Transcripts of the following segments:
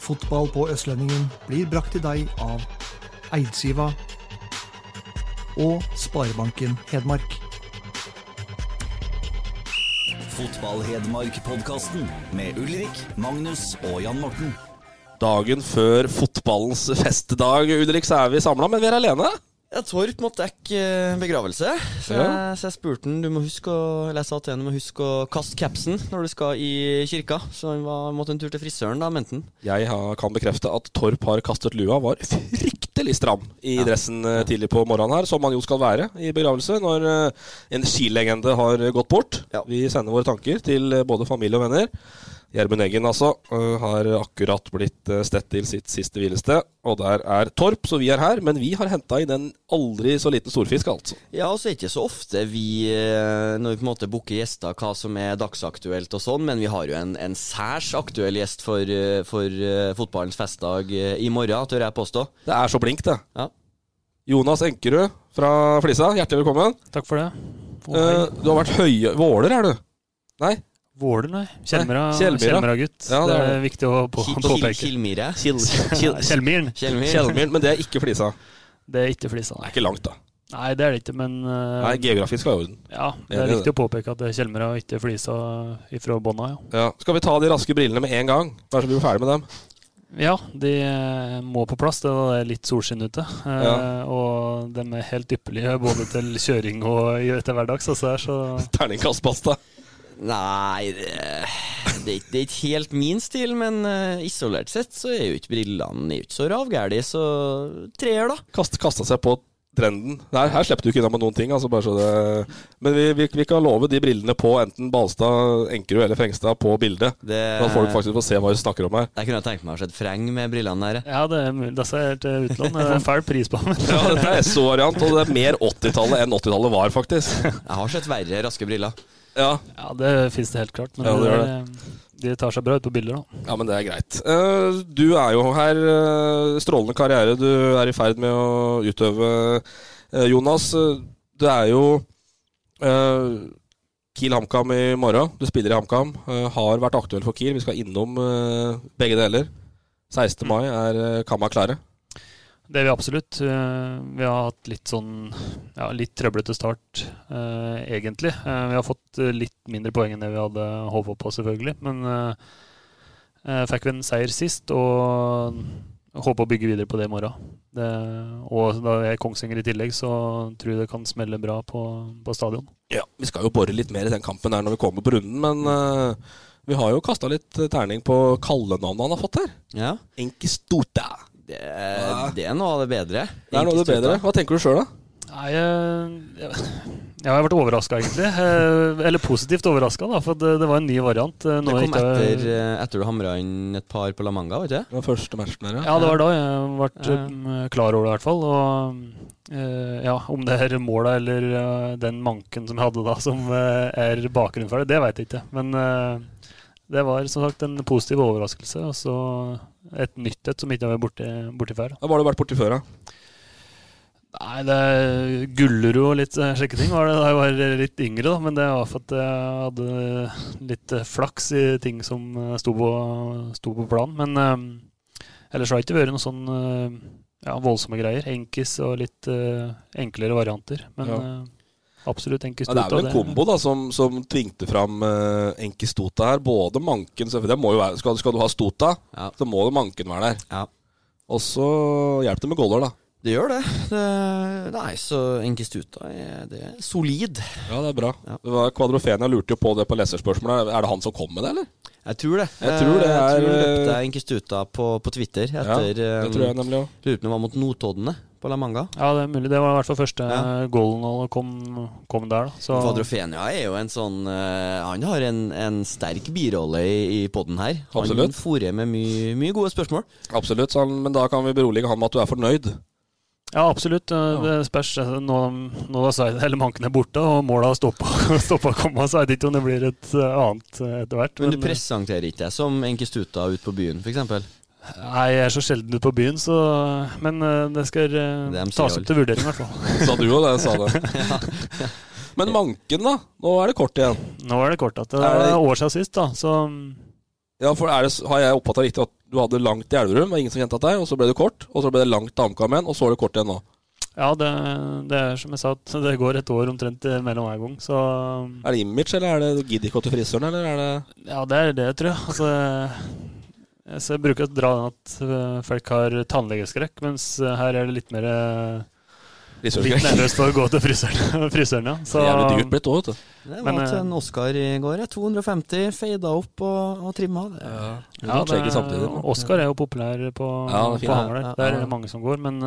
Fotball på Østlendingen blir brakt til deg av Eidsiva og Sparebanken Hedmark. Fotball-Hedmark-podkasten med Ulrik, Magnus og Jan Morten. Dagen før fotballens festdag, Ulrik, så er vi samla, men vi er alene. Ja, Torp måtte dekke eh, begravelse, så, jeg, så jeg spurte han Du må huske å eller jeg sa til han, du må huske å kaste capsen når du skal i kirka. Så han var, måtte en tur til frisøren, da, mente han. Jeg har, kan bekrefte at Torp har kastet lua, var fryktelig stram i dressen eh, tidlig på morgenen her, som man jo skal være i begravelse når eh, en skilegende har gått bort. Ja. Vi sender våre tanker til både familie og venner. Gjermund Eggen altså, eh, har akkurat blitt uh, stett til sitt siste hvilested, og der er Torp, så vi er her. Men vi har henta inn en aldri så liten storfisk, altså. Ja, og så er det ikke så ofte vi, eh, når vi på en måte booker gjester, hva som er dagsaktuelt og sånn, men vi har jo en, en særs aktuell gjest for, for fotballens festdag i morgen, tør jeg påstå. Det er så blinkt, det. Ja. Jonas Enkerud fra Flisa, hjertelig velkommen. Takk for det. Eh, du har vært høye Våler, er du? Nei? Våler, nei. Kjellmyra, Kjellmyra. Kjellmyra-gutt. Ja, det det er viktig å på, påpeke. Kjellmyra. Kjell, Kjellmyren. Kjellmyren, men det er ikke Flisa. Det er ikke Flisa, Det nei. er ikke langt, da. Nei, det er det ikke, men uh, Nei, Geografisk var i orden. ja, det er viktig å påpeke at det er Kjellmyra og ikke Flisa ifra bånda, ja. Ja. Skal vi ta de raske brillene med en gang? Bare så vi blir ferdig med dem. Ja, de eh, må på plass. Det er litt solskinn ute. eh, Ja. Og de er helt ypperlige både til kjøring og etter hverdags. Altså, så Terningkast pasta. Nei, det, det, det er ikke helt min stil, men eh, isolert sett så er jo ikke brillene er jo ikke så ravgæli, så treer, da. Kast, kasta seg på trenden. Nei, her slipper du ikke unna med noen ting. Altså bare så det Men vi, vi, vi kan love de brillene på enten Balstad, Enkerud eller Frengstad på bildet. Det, Så at folk faktisk får se hva vi snakker om her. Jeg kunne tenkt meg å se sett Freng med brillene der. ja, det er mulig. Disse er til utlån. Det er fæl pris på dem. Ja, Dette er SO-variant, og det er mer 80-tallet enn 80-tallet var, faktisk. Jeg har sett verre raske briller. Ja, Ja, det fins det helt klart. Men Ja, det gjør det de tar seg bra ut på bilder, da. Ja, men det er greit. Eh, du er jo her. eh, strålende karriere du er i ferd med å utøve. Eh, Jonas, eh, du er jo Kiel HamKam i morgen. Du spiller i HamKam. eh, har vært aktuell for Kiel. Vi skal innom eh, begge deler. 16. mai er Kamma klare. Det er vi absolutt. Eh, Vi har hatt litt sånn ja, litt trøblete start, eh, egentlig. Eh, Vi har fått eh, litt mindre poeng enn det vi hadde håpa på, selvfølgelig. Men eh, eh, fikk vi en seier sist, og håper å bygge videre på det i morgen. Det, og da er Kongsvinger i tillegg, så tror jeg det kan smelle bra på, på stadion. Ja, Vi skal jo bore litt mer i den kampen der når vi kommer på runden, men uh, vi har jo kasta litt terning på kallenavnet han har fått her. Ja, Enkestota. Det, det er noe av det bedre. Det er noe av det bedre. Hva tenker du sjøl, da? Nei, jeg, jeg, har vært overraska, egentlig. Eh, Eller positivt overraska, for det, det var en ny variant. Nå Det kom ikke- etter, eh, etter du hamra inn et par på La Manga, Var ikke? Det var første matchen der, Ja, det var da jeg ble Ja. eh, klar over det, i hvert fall. Og eh, ja, om det er måla eller eh, den manken som jeg hadde da, som eh, er bakgrunnen for det, det veit jeg ikke. Men eh, det var som sagt en positiv overraskelse, og så et nytt et som ikke har vært borti, borti før. Da. Hva har du vært borti før, da? Nei, det er Gullerud og litt slike sjekketing var det da jeg var litt yngre, da. Men det var for at jeg hadde litt eh, flaks i ting som eh, sto på, sto på planen. Men eh, ellers har det ikke vært noen sånn eh, ja, voldsomme greier. Enkis og litt eh, enklere varianter. Men Ja. eh, absolutt enkis Ja, det er vel en kombo da som, som tvingte fram uh, Enkestota her. Både manken det må jo være, skal, skal du ha Stota, Ja. så må det manken være der. Ja. Og så hjelper det med goller, da. Det gjør det. det nei, så Enkistuta er, det er solid. Ja, det er bra. Ja. Det var Kvadrofenia lurte jo på det på leserspørsmålet. Er det han som kom med det, eller? Jeg tror det. Jeg tror det Eh, er- Jeg tror løpte jeg Enkistuta på, på Twitter etter det eh, tror jeg nemlig også. Lurer på om det var mot Notoddene på La Manga. Ja, det er mulig. Det var i hvert fall første Ja. goalen og kom, kom der. da så, Fadrofenia er jo en sånn uh, Han har en, en sterk birolle i, i poden her. Han Absolutt. forer med mye, mye gode spørsmål. Absolutt, han, men da kan vi berolige han med at du er fornøyd. Ja, absolutt. Eh, Det spørs. eh, Nå, nå da Seid Manken er borte, og måla har stoppa stoppa å komme, så jeg vet ikke om det blir et eh, annet eh, etter hvert. Men du presenterer ikke deg som Enkistuta ute på byen, f.eks.? Nei, jeg er så sjelden ute på byen, så Men eh, det skal eh, Det er tas opp til vurdering, i hvert fall. Sa du jo det, sa det. Men Manken, da? Nå er det kort igjen. Nå er det kort at det Er det- år siden sist, da, så Ja, for er det, Har jeg oppfatta riktig at du hadde langt i Elverum, og ingen som kjente deg, og så ble det kort, og så ble det langt til HamKam igjen, og så er det kort igjen nå? Ja, det, det er som jeg sa, at det går et år omtrent eh, mellom hver gang, så Er det image, eller er det du gidder ikke å til frisøren, eller er det Ja, det er det, tror jeg. Altså, jeg, så jeg bruker å dra den at øh, folk har tannlegeskrekk, mens øh, her er det litt mer Litt nervøst for å gå til frisøren, frisøren ja. Det er jævlig dyrt blitt òg, vet du. Det Men, var til eh, en Oscar i går. ja. 250, feida opp og, og trimma. Det. Ja, Ja, det, samtidig. Oscar er jo populær på, Ja, det på. Hamar der. Ja, Der er det mange som går. Men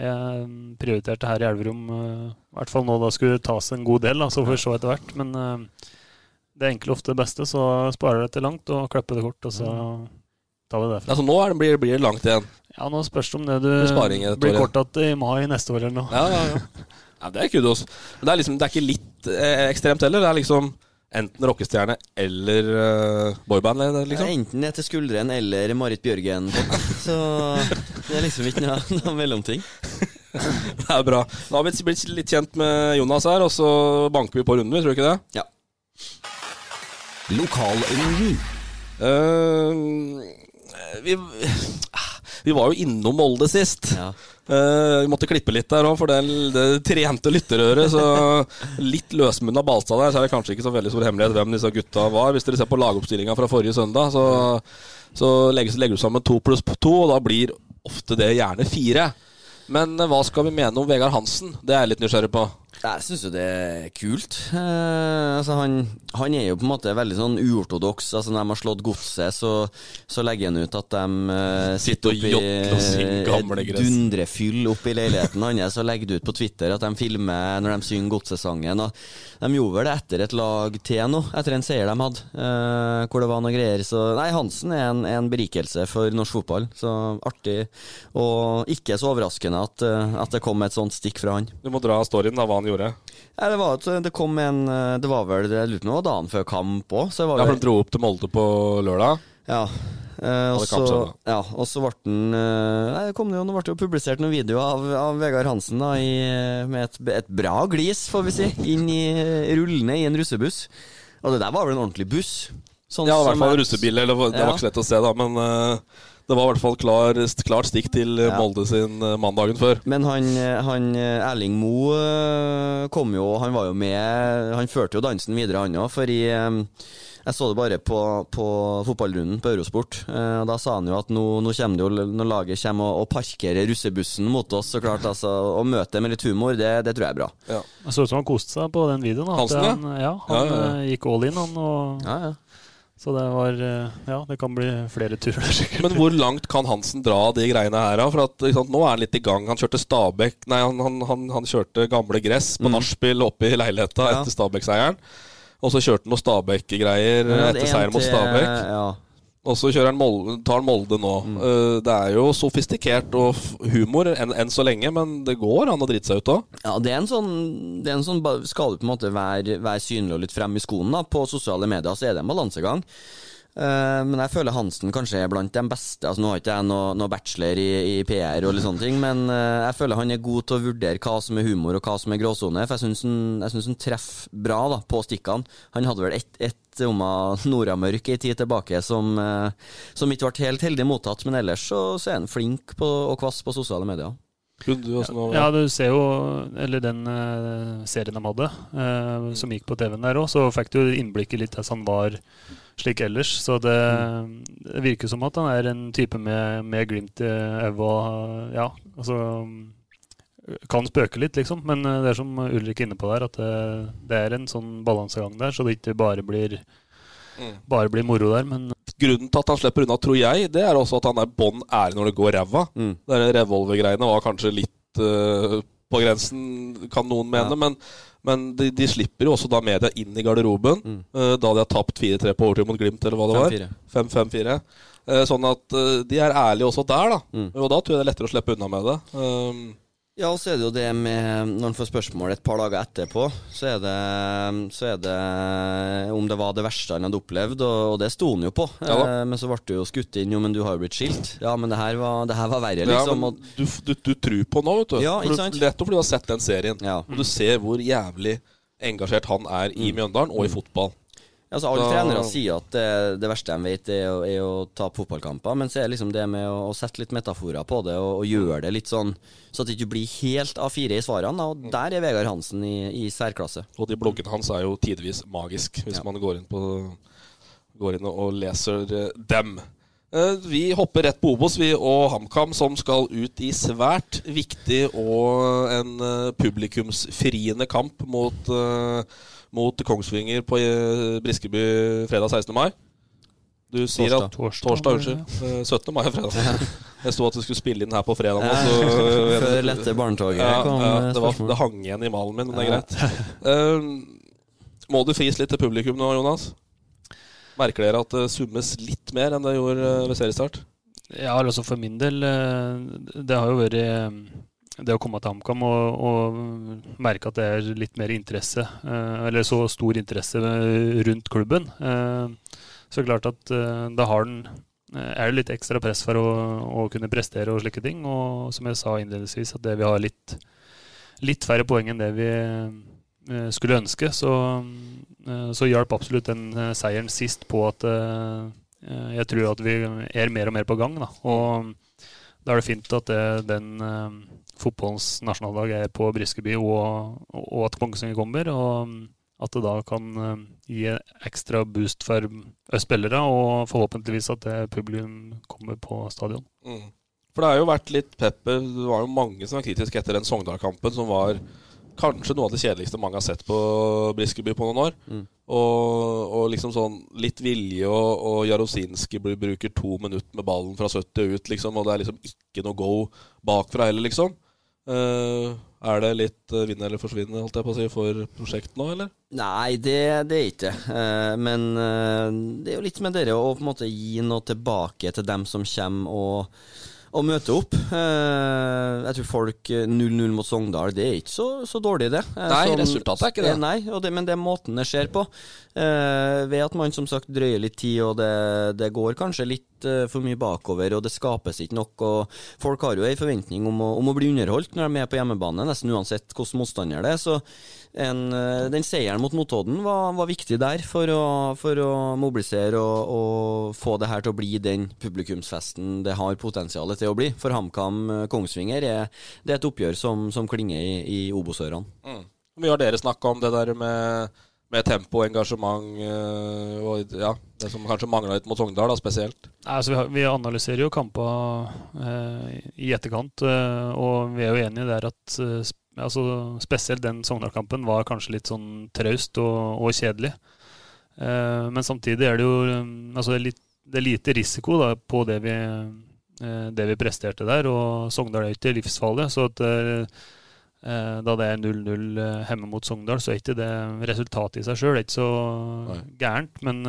jeg prioriterte her i Elverum, i hvert fall nå da skulle tas en god del, da, så får vi se etter hvert. Men det er enkle ofte det beste, så sparer det til langt og klipper det kort, og så tar vi det derfra. Altså, nå er det, blir, blir det langt igjen. Ja, nå spørs det om det du Med blir kortet i mai neste år eller noe. Ja, ja, ja. ja det er kudos. Men det er liksom, det er ikke litt eh, ekstremt heller. Det er liksom enten rockestjerne eller uh, boyband, liksom? Ja, enten etter skulderen eller Marit Bjørgen. Så det er liksom ikke noe, noe mellomting. Det er bra. Nå har vi blitt litt kjent med Jonas her, og så banker vi på runden, tror du ikke det? Ja. Lokalrunden. Eh, vi, vi var jo innom Molde sist. Ja. Eh, vi måtte klippe litt der òg, for det, det trente lytterøret. Så litt løsmunna Balstad der, så er det kanskje ikke så veldig stor hemmelighet hvem disse gutta var. Hvis dere ser på lagoppstillinga fra forrige søndag, så, så legger, legger du sammen to pluss to, og da blir ofte det gjerne fire. Men eh, hva skal vi mene om Vegard Hansen? Det er jeg litt nysgjerrig på. Jeg syns jo det er kult. Eh, altså han, han er jo på en måte veldig sånn uortodoks. Altså Når de har slått godset, så, så legger han ut at de eh, Sitter oppi, dundrefyll opp i et dundrefyll oppi leiligheten hans og legger det ut på Twitter at de filmer når de synger godsesangen. Og de gjorde vel det etter et lag til nå, etter en seier de hadde, eh, hvor det var noe greier. Så nei, Hansen er en, en berikelse for norsk fotball. Så artig, og ikke så overraskende at, eh, at det kom et sånt stikk fra han. Du må dra storyen av hva han gjorde. Ja, det var, at det kom en eh, Det var vel Jeg lurer på var dagen før kamp òg. Ja, for han dro opp til Molde på lørdag. Ja. Eh, og så ja, og så ble den eh, det kom det jo, det ble jo publisert noen videoer av, av Vegard Hansen da, i, med et, et bra glis, får vi si, inn i rullende i en russebuss. Og det der var vel en ordentlig buss? Sånn Ja, i hvert fall russebil. Eller, det var ikke så lett å se, da, men eh, det var i hvert fall klar, klart stikk til eh, Ja. Molde sin eh, mandagen før. Men han, han Erling Moe eh, kom jo Han var jo med Han førte jo dansen videre, han òg. For i eh, Jeg så det bare på, på fotballrunden på Eurosport. eh, Da sa han jo at nå, nå kommer det jo Når laget kommer og, og parkerer russebussen mot oss, så klart altså Å møte det med litt humor, det, det tror jeg er bra. Ja. Det så ut som han koste seg på den videoen. at Hansen, ja? han, ja? Han Ja, ja, eh, gikk all in, han. Og, Ja, ja. Så det var eh, Ja, det kan bli flere turer sikkert. Men hvor langt kan Hansen dra de greiene her? For at, ikke sant, Nå er han litt i gang. Han kjørte Stabæk Nei, han, han, han, han kjørte gamle gress på Mm. nachspiel oppe i leiligheta Ja. etter Stabæk-seieren. Og så kjørte han noe Stabæk-greier ja, etter en seieren mot Stabæk. Ja. Og så kjører han Molde, tar han Molde nå. Mm. Eh, det er jo sofistikert og humor enn en så lenge, men det går an å drite seg ut òg. Ja, det er en sånn, det en sånn Skal du på en måte være, være synlig og litt frem i skoen da, på sosiale medier, så er det en balansegang. Eh, men jeg føler Hansen kanskje er blant de beste. Altså Nå har ikke jeg noe, noe bachelor i, i PR, og litt sånne ting men eh, jeg føler han er god til å vurdere hva som er humor og hva som er gråsone. For jeg syns han, synes han treffer bra da, på stikkene. Han hadde vel ett et om av Nora-mørk en tid tilbake som, eh, som ikke ble helt heldig mottatt, men ellers så, så er han flink på, og kvass på sosiale medier. Du også nå Ja, du ser jo Eller den serien de hadde, som gikk på TV-en der òg, så fikk du innblikket i litt hvordan han var slik ellers. Så det, det virker som at han er en type med, med glimt i øyet og ja, altså kan spøke litt, liksom. Men eh, det er som Ulrik er inne på der, at det, det er en sånn balansegang der, så det ikke bare blir Mm. bare blir moro der. Men Grunnen til at han slipper unna, tror jeg, det er også at han er bånn ærlig når det går ræva. Mm. Mm. Revolvergreiene var kanskje litt uh, på grensen, kan noen mene. Men, men de, de slipper jo også da media inn i garderoben, Mm. Uh, da de har tapt 4-3 på overtid mot Glimt, eller hva det var. 5-4. 5-5-4. Uh, sånn at uh, de er ærlige også der, da. Mm. Og da tror jeg det er lettere å slippe unna med det. Um, Ja, og så er det jo det med Når han får spørsmål et par dager etterpå, så er det, så er det om det var det verste han hadde opplevd, og, og det sto han jo på. Ja eh, men så ble du jo skutt inn Jo, men du har jo blitt skilt. Ja, men det her var, det her var verre, ja, liksom. men du, du, du tror på nå, vet du. Ja, ikke For sant? du- Nettopp fordi du har sett den serien. Ja. Og du ser hvor jævlig engasjert han er i Mjøndalen og i fotball. Altså, alle Da- trenere sier at det, det verste de vet, er å, er å tape fotballkamper. Men så er det liksom det med å, å sette litt metaforer på det, og, og gjøre det litt sånn så at du ikke blir helt A4 i svarene. Og der er Vegard Hansen i, i særklasse. Og de bloggene hans er jo tidvis magisk, hvis Ja. man går inn, på, går inn og leser eh, dem. Eh, Vi hopper rett på Obos, vi og HamKam, som skal ut i svært viktig og en eh, publikumsfriende kamp mot, eh, mot Kongsvinger på eh, Briskeby fredag 16. mai. Du sier at Torsdag. Torsdag, unnskyld. Eh, 17. mai er fredag. Jeg sto at du skulle spille inn her på fredag. nå, Ja, så- eh, Før lette barnetoget ja, kom ja, det, var, det hang igjen i malen min, men det er Ja. greit. Um, må du fris litt til publikum nå, Jonas? Merker dere at det summes litt mer enn det gjorde eh, ved seriestart? Ja, altså for min del eh, Det har jo vært eh, det å komme til HamKam og, og merke at det er litt mer interesse, eh, eller så stor interesse rundt klubben. Eh, Så klart at eh, da har den er det litt ekstra press for å, å kunne prestere og slike ting. Og som jeg sa innledningsvis, at det vi har litt, litt færre poeng enn det vi skulle ønske, så, så hjalp absolutt den seieren sist på at jeg tror at vi er mer og mer på gang. Da. Og da er det fint at det, den fotballens nasjonaldag er på Briskeby, og, og at Kongsvinger kommer. Og at det da kan eh, gi ekstra boost for oss spillere, og forhåpentligvis at det publikum kommer på stadion. Mm. For det har jo vært litt pepper. Det var jo mange som var kritiske etter den Sogndal-kampen, som var kanskje noe av det kjedeligste mange har sett på Briskeby på noen år. Mm. Og, og liksom sånn litt vilje, og, og Jarosinski bruker to minutter med ballen fra 70 ut, liksom, og det er liksom ikke noe go bakfra heller, liksom. Eh, er det litt uh, vinn eller forsvinn, holdt jeg på å si, for prosjekt nå, eller? Nei, det, det er ikke det. Eh, men eh, det er jo litt med dere å på en måte gi noe tilbake til dem som kommer og, og møte opp. Eh, jeg tror folk eh, 0-0 mot Sogndal, det er ikke så, så dårlig, det. Eh, Nei, som- resultatet er ikke det. Eh, Nei, det, men det er måten det skjer på. Eh, ved at man som sagt drøyer litt tid, og det, det går kanskje litt eh, for mye bakover, og det skapes ikke nok. og Folk har jo en forventning om å, om å bli underholdt når de er med på hjemmebane, nesten uansett hvordan motstander det er. Så en, eh, den seieren mot Notodden var, var viktig der for å, for å mobilisere og, og få det her til å bli den publikumsfesten det har potensial til å bli. For HamKam eh, Kongsvinger er, det er et oppgjør som, som klinger i, i Obos-ørene. Mm. Hvor mye har dere snakka om det der med, med tempo, engasjement eh, og ja, det som kanskje mangla litt mot Sogndal, da, spesielt? Altså, vi, har, vi analyserer jo kamper eh, i etterkant, eh, og vi er jo enige der at eh, altså, spesielt den Sogndal-kampen var kanskje litt sånn traust og, og kjedelig. Eh, men samtidig er det jo eh, altså, det er litt, det er lite risiko da, på det vi, eh, det vi presterte der, og Sogndal er ikke livsfarlig. så at eh, Da det er 0-0 eh, hjemme mot Sogndal, så er ikke det resultatet i seg sjøl ikke så Nei. gærent. Men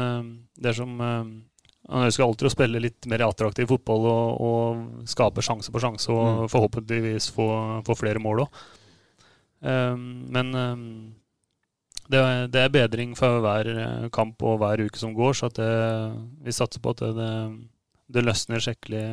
det er som Han ønsker alltid å spille litt mer attraktiv fotball og, og skape sjanse på sjanse, og Mm. forhåpentligvis få, få flere mål òg. Men eh, det, er- bedring for hver eh, kamp og hver uke som går, så vi satser på at det, det, løsner skikkelig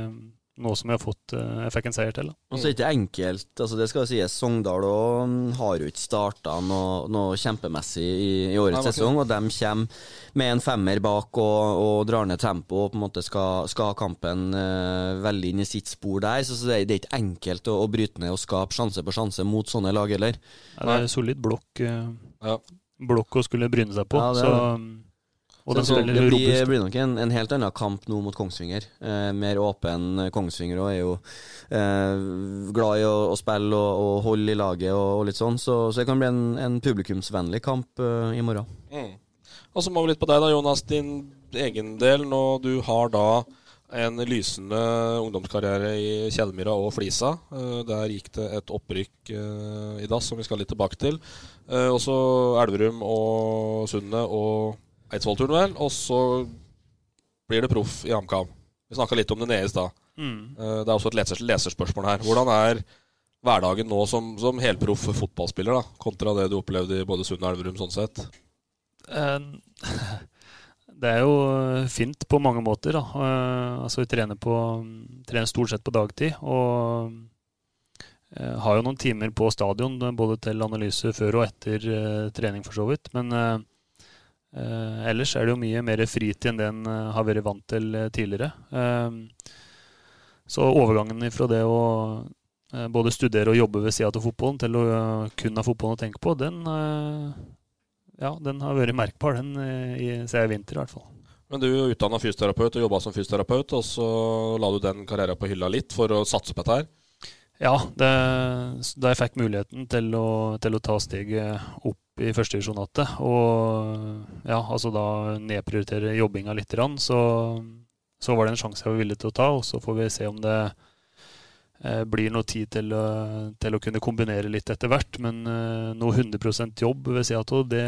nå som vi har fått eh, jeg fikk en seier til. Da. Og så er det ikke enkelt, altså det skal sies. Sogndal også, mm, har jo ikke starta noe, noe kjempemessig i, i årets Nei, sesong, og de kommer med en femmer bak og, og drar ned tempo og på en måte skal, skal ha kampen uh, veldig inn i sitt spor der. Så, så det, det er ikke enkelt å, å bryte ned og skape sjanse på sjanse mot sånne lag heller. Ja, det er solid blokk, uh, Ja. blokk å skulle bryne seg på. Ja, det er så, det. Så, den så spiller det blir, blir nok en, en helt annen kamp nå mot Kongsvinger. Eh, mer åpen. Kongsvinger også er jo eh, glad i å, å spille og, og holde i laget og, og litt sånn, så, så det kan bli en, en publikumsvennlig kamp eh, i morgen. Mm. Og så må vi litt på deg, da, Jonas. Din egen del, når du har da en lysende ungdomskarriere i Kjellmyra og Flisa. Eh, der gikk det et opprykk eh, i dass, som vi skal litt tilbake til. Også Elverum og Sundet og Eidsvollturen, vel. Og så blir det proff i HamKam. Vi snakka litt om det nede i stad. Mm. Det er også et leser leserspørsmål her. Hvordan er hverdagen nå som, som helproff fotballspiller, da, kontra det du opplevde i både Sund og Elverum, sånn sett? Det er jo fint på mange måter. Da. Altså, vi trener, på, trener stort sett på dagtid. Og har jo noen timer på stadion, både til analyse før og etter trening, for så vidt. Men eh, ellers er det jo mye mer fritid enn det en har vært vant til tidligere. Eh, så overgangen fra det å eh, både studere og jobbe ved sida av fotballen til å kun ha fotballen å tenke på, den ja, den har vært merkbar, den i, siden i vinter i hvert fall. Men du er utdanna fysioterapeut og jobba som fysioterapeut, og så la du den karrieren på hylla litt for å satse på dette her? Ja, det, da jeg fikk muligheten til å, til å ta steget opp i førstedivisjon igjen, og ja, altså da nedprioritere jobbinga litt, så, så var det en sjanse jeg var villig til å ta, og så får vi se om det eh, blir noe tid til, til, å kunne kombinere litt etter hvert. Men eh, noe 100 jobb ved sida av det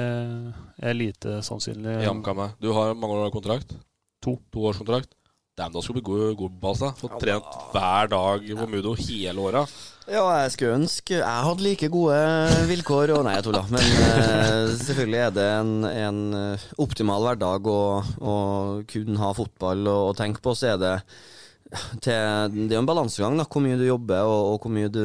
er lite sannsynlig. Jamkame. Du har mange år kontrakt? To. To års kontrakt? Dæven, da skulle du bli god, god på ball. Fått trent hver dag på Mudo hele åra. Ja, jeg skulle ønske jeg hadde like gode vilkår. Og nei, jeg tulla. Men uh, selvfølgelig er det en, en optimal hverdag å, å kunne ha fotball å, og tenke på. Så er det til, det er jo en balansegang, da, hvor mye du jobber og, og hvor mye du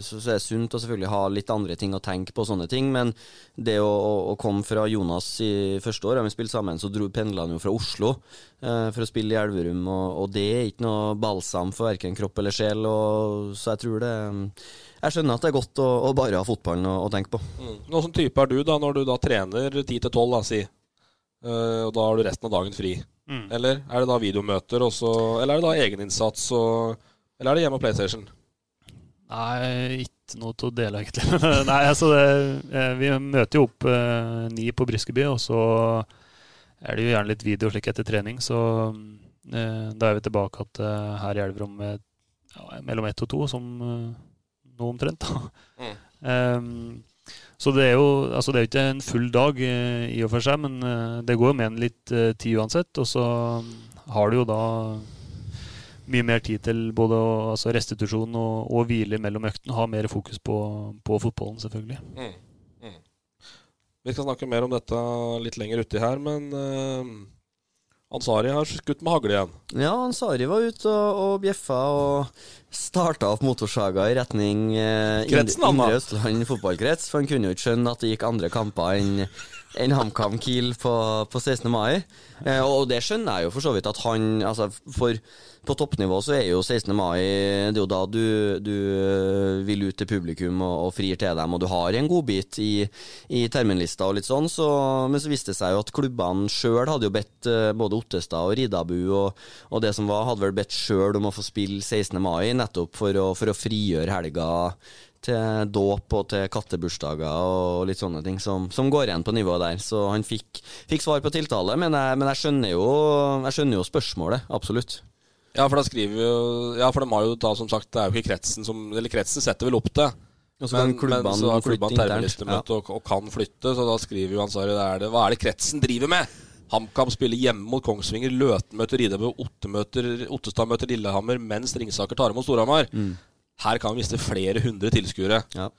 så, så, er det sunt å selvfølgelig ha litt andre ting å tenke på, sånne ting. Men det å, å, å komme fra Jonas i første år, da vi spilte sammen, så dro pendla han jo fra Oslo eh, for å spille i Elverum, og, og, det er ikke noe balsam for verken kropp eller sjel. Og, så jeg tror det Jeg skjønner at det er godt å, å bare ha fotballen å, tenke på. Mm. Hvilken type er du da, når du da trener 10 til 12, si, uh, og da har du resten av dagen fri? Mm. Eller er det da videomøter også, eller er det da egeninnsats, og, eller er det hjemme og PlayStation? Nei, ikke noe til å dele, egentlig. Nei, altså det, eh, Vi møter jo opp eh, ni på Briskeby, og så er det jo gjerne litt video slik etter trening. Så eh, da er vi tilbake at, eh, her i Elverum ja, mellom ett og to, som eh, nå omtrent. Mm. um, så det er jo altså det er ikke en full dag eh, i og for seg, men eh, det går jo med en litt eh, tid uansett. Og så har du jo da mye mer tid til både altså restitusjon og, og hvile mellom øktene. Ha mer fokus på, på fotballen, selvfølgelig. Mm. Mm. Vi skal snakke mer om dette litt lenger uti her, men uh, Ansari har skutt med hagle igjen. Ja, Ansari var ute og, og bjeffa og starta opp motorsaga i retning eh, Kretsen, Indre Østland fotballkrets. For han kunne jo ikke skjønne at det gikk andre kamper enn en HamKam Kiel på, på 16. mai. Eh, og det skjønner jeg jo for så vidt at han altså For på toppnivå så er jo 16. mai Det er jo da du, du vil ut til publikum og, og frir til dem, og du har en godbit i, i terminlista og litt sånn. Så, men så viste det seg jo at klubbene sjøl hadde jo bedt eh, både Ottestad og Ridabu og, og det som var, hadde vel bedt sjøl om å få spille 16. mai, nettopp for å, for å frigjøre helga til dåp og til kattebursdager og litt sånne ting som, som, går igjen på nivået der. Så han fikk, fikk svar på tiltale, men, jeg, men jeg, skjønner jo, jeg, skjønner jo, spørsmålet. Absolutt. Ja, for da skriver vi jo Ja, for de har jo da som sagt Det er jo ikke kretsen som Eller kretsen setter vel opp det. Og så kan klubbene men så har klubbene terminlistemøte ja. og, og, kan flytte, så da skriver jo Ansari det er det. Hva er det kretsen driver med? HamKam spiller hjemme mot Kongsvinger, Løten møter Ridabø, Ottestad møter Lillehammer, mens Ringsaker tar imot Storhamar. Mm. Her kan vi miste flere hundre tilskuere. Ja.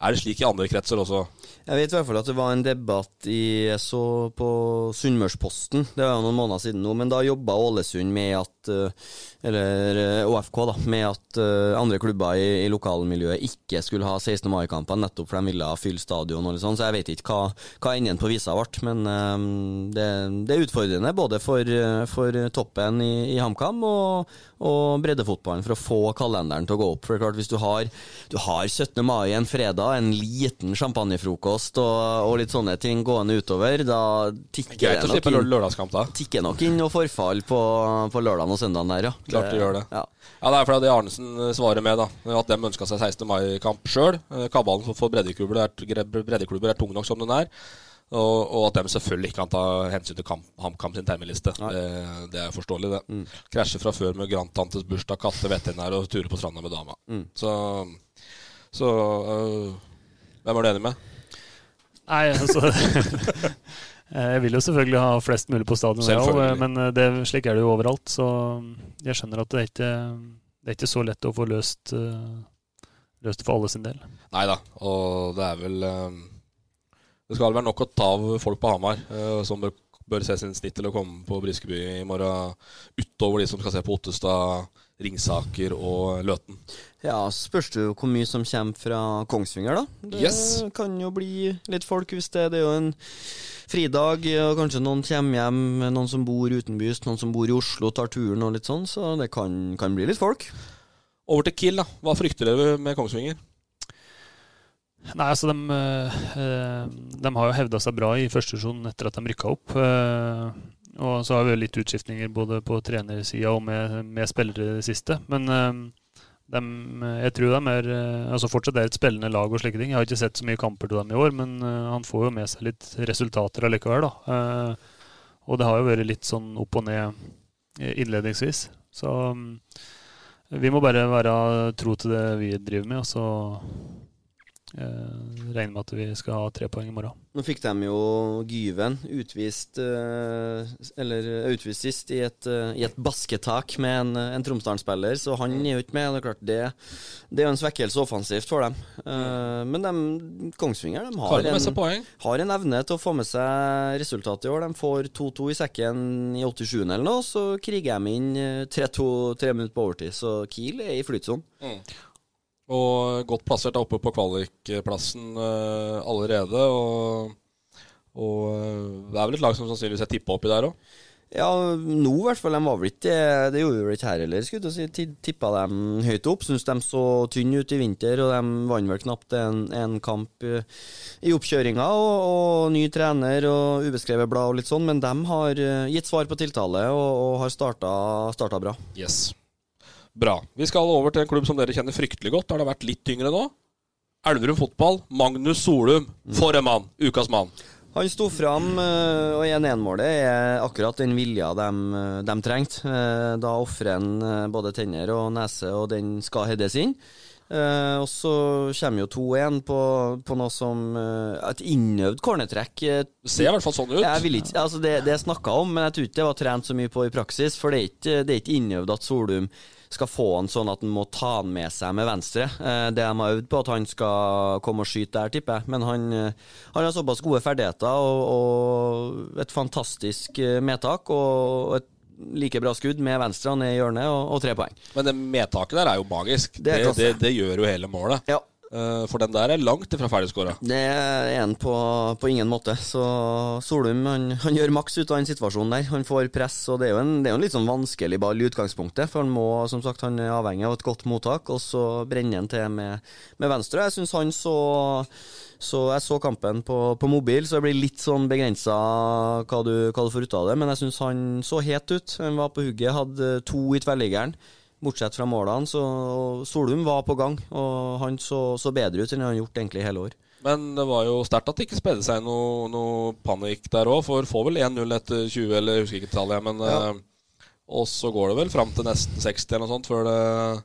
Er det slik i andre kretser også? Jeg vet i hvert fall at det var en debatt i, jeg på Sunnmørsposten, det var noen måneder siden nå, men da jobba Ålesund med at eh, Eller ÅFK, eh, da, med at eh, andre klubber i, i lokalmiljøet ikke skulle ha 16. mai-kamper, nettopp for de ville fylle stadion og litt sånn, så jeg vet ikke hva, hva enden på visa ble, men um, det, det, er utfordrende både for, for toppen i, i HamKam og, og breddefotballen for å få kalenderen til å gå opp. For det er klart, hvis du har, du har 17. mai en fredag en liten champagnefrokost og, og, litt sånne ting gående utover, da tikker det, nok inn, da. tikker nok inn og forfall på, på lørdagen og søndagen der, ja. Klart det gjør det. Ja. ja, det er fordi Arnesen svarer med, da. At de ønska seg 16. mai-kamp sjøl. Eh, kabalen for breddeklubber er, breddeklubber er tung nok som den er. Og, og at de selvfølgelig ikke kan ta hensyn til kamp, HamKam sin termeliste. Det, det er forståelig, det. Mm. Krasjer fra før med grandtantes bursdag, katte, veterinær og turer på stranda med dama. Mm. Så, så øh, Hvem er du enig med? Nei, altså Jeg vil jo selvfølgelig ha flest mulig på stadion, men eh, det, slik er det jo overalt. Så jeg skjønner at det er ikke, det er ikke så lett å få løst, eh, løst det for alle sin del. Nei da, og det er vel Det skal vel være nok å ta av folk på Hamar som bør, bør se sin snitt til å komme på Briskeby i morgen, utover de som skal se på Ottestad, Ringsaker og Løten. Ja, spørs det jo hvor mye som kommer fra Kongsvinger, da. Det Yes. kan jo bli litt folk hvis det, det er jo en fridag, og kanskje noen kommer hjem, noen som bor utenbys, noen som bor i Oslo, tar turen og litt sånn, så det kan, kan bli litt folk. Over til Kiel, da. Hva frykter dere med Kongsvinger? Nei, altså de, eh, de har jo hevda seg bra i første divisjon etter at de rykka opp. eh, og så har vi litt utskiftninger både på trenersida og med, med spillere i det siste. Men eh, dem, jeg tror de er eh, altså fortsatt er et spillende lag og slike ting. Jeg har ikke sett så mye kamper til dem i år, men eh, han får jo med seg litt resultater allikevel, da. Eh, og det har jo vært litt sånn opp og ned eh, innledningsvis. Så mm, vi må bare være tro til det vi driver med, og så eh, regner med at vi skal ha tre poeng i morgen. Nå fikk de jo Gyven utvist eh, Eller utvist sist i et, eh, i et basketak med en, en Tromsdalen-spiller, så han er jo ikke med. Det er klart det, det er jo en svekkelse offensivt for dem. Eh, men de, Kongsvinger de har, en, har en evne til å få med seg resultatet i år. De får 2-2 i sekken i 87. eller noe, så kriger de inn eh, 3-2 tre minutter på overtid. Så Kiel er i flytsonen. Og godt plassert da oppe på kvalikplassen uh, allerede. Og, og eh, det er vel et lag som sannsynligvis er tippa oppi der òg. Ja, nå i hvert fall. De var vel ikke det. Det gjorde vel ikke her heller, skulle jeg si. Tippa dem høyt opp. Syns de så tynne ut i vinter, og de vant vel knapt en, en kamp eh, i oppkjøringa. Og, og ny trener og ubeskrevet blad og litt sånn, men de har eh, gitt svar på tiltale og, og har starta, starta bra. Yes. Bra. Vi skal over til en klubb som dere kjenner fryktelig godt. Har det vært litt tyngre nå? Elverum fotball. Magnus Solum. For en mann! Ukas mann. Han sto fram, eh, og 1-1-målet er akkurat den vilja de, de trengte. Eh, Da ofrer han eh, både tenner og nese, og den skal heades inn. Eh, og så kommer jo 2-1 på, på noe som eh, Et innøvd cornertrekk. eh, Det ser i hvert fall sånn ut. Jeg vil ikke, altså det, det er snakka om, men jeg tror ikke det var trent så mye på i praksis. For det er ikke, det er ikke innøvd at Solum skal få han sånn at han må ta han med seg med venstre. Eh, det de har øvd på, at han skal komme og skyte der, tipper jeg. Men han, eh, han har såpass gode ferdigheter og, og et fantastisk eh, medtak. Og et like bra skudd med venstre ned i hjørnet, og, og tre poeng. Men det medtaket der er jo magisk. Det Det, er det, det, gjør jo hele målet. Ja. Eh, for den der er langt ifra ferdigskåra. Det er han på, på ingen måte. Så Solum han, han gjør maks ut av den situasjonen der. Han får press, og det er jo en, er en litt sånn vanskelig ball i utgangspunktet. For han må, som sagt, han er avhengig av et godt mottak, og så brenner han til med, med venstre. Jeg syns han så så Jeg så kampen på, på mobil, så det blir litt sånn begrensa hva, hva du får ut av det. Men jeg syns han så het ut. Han var på hugget, hadde to i tverrliggeren. Bortsett fra målene, så Solum var på gang, og han så, så bedre ut enn han har gjort egentlig hele år. Men det var jo sterkt at det ikke spredde seg noe, noe panikk der òg, for får vel 1-0 etter 20, eller jeg husker ikke tallet, men Ja. eh, Og så går det vel fram til nesten 60 eller noe sånt før det,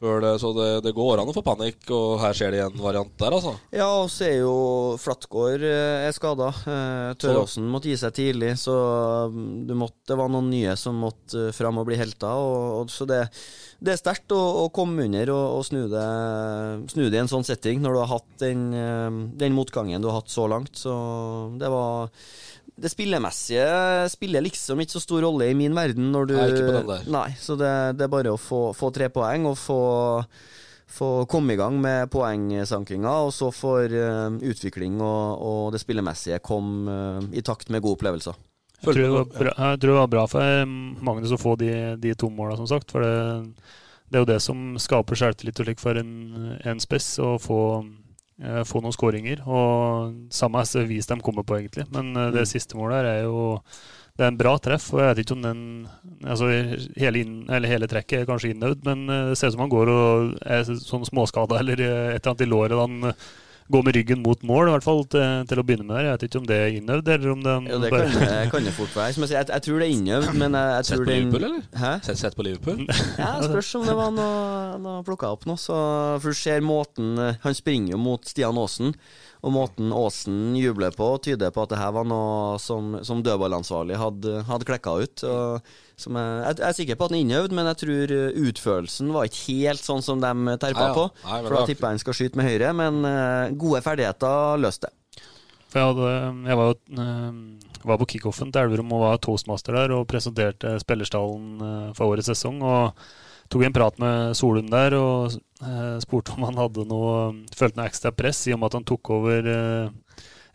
det Så det, det går an å få panikk, og her skjer det en variant der, altså. Ja, og så er jo Flatgård eh, er skada. Eh, Tørråsen måtte gi seg tidlig, så mm, du måtte, det var noen nye som måtte eh, fram og bli helter. Så det, det er sterkt å, å komme under og, og snu, det, snu det i en sånn setting, når du har hatt den, den motgangen du har hatt så langt. Så det var det spillemessige spiller liksom ikke så stor rolle i min verden. Når du, Nei, ikke på den der. Nei, så det, det er bare å få, få tre poeng og få, få komme i gang med poengsankinga, og så får uh, utvikling og, og det spillemessige komme uh, i takt med gode opplevelser. Jeg tror, det var bra, jeg tror det var bra for Magnus å få de, de to måla, som sagt. For det, det er jo det som skaper selvtillit og slik for en, en spess, å få, få noen skåringer. Og samme vis de kommer på, egentlig. Men eh, det Mm. siste målet her er jo det er en bra treff, og jeg vet ikke om den altså hele, inn, eller hele trekket er kanskje innøvd, men eh, det ser ut som han går og er sånn småskada eller eh, et eller annet i låret han gå med ryggen mot mål, i hvert fall til, til å begynne med. der. Jeg vet ikke om det er innøvd, eller om det, Jo, det kan, det kan det fort være. Som jeg, sier, jeg, jeg tror det er innøvd, men jeg, jeg Sett tror på Liverpool, eller? Hæ? Sett, sett på Liverpool? Ja, det spørs om det var noe, noe plukka opp noe. Så, for du ser måten eh, Han springer jo mot Stian Aasen, og måten Aasen jubler på, tyder på at det her var noe som, som dødballansvarlig hadde, hadde klekka ut. Og, som jeg, jeg, jeg er sikker på at den er innøvd, men jeg tror eh, utførelsen var ikke helt sånn som de terpa på. Nei, for da er tipper jeg han skal skyte med høyre, men uh, gode ferdigheter løste det. For jeg, hadde, jeg var, eh, var på kickoffen til Elverum og var toastmaster der og presenterte spillerstallen eh, for årets sesong. Og tok en prat med Solund der og eh, spurte om han hadde noe følte noe ekstra press i og med at han tok over eh,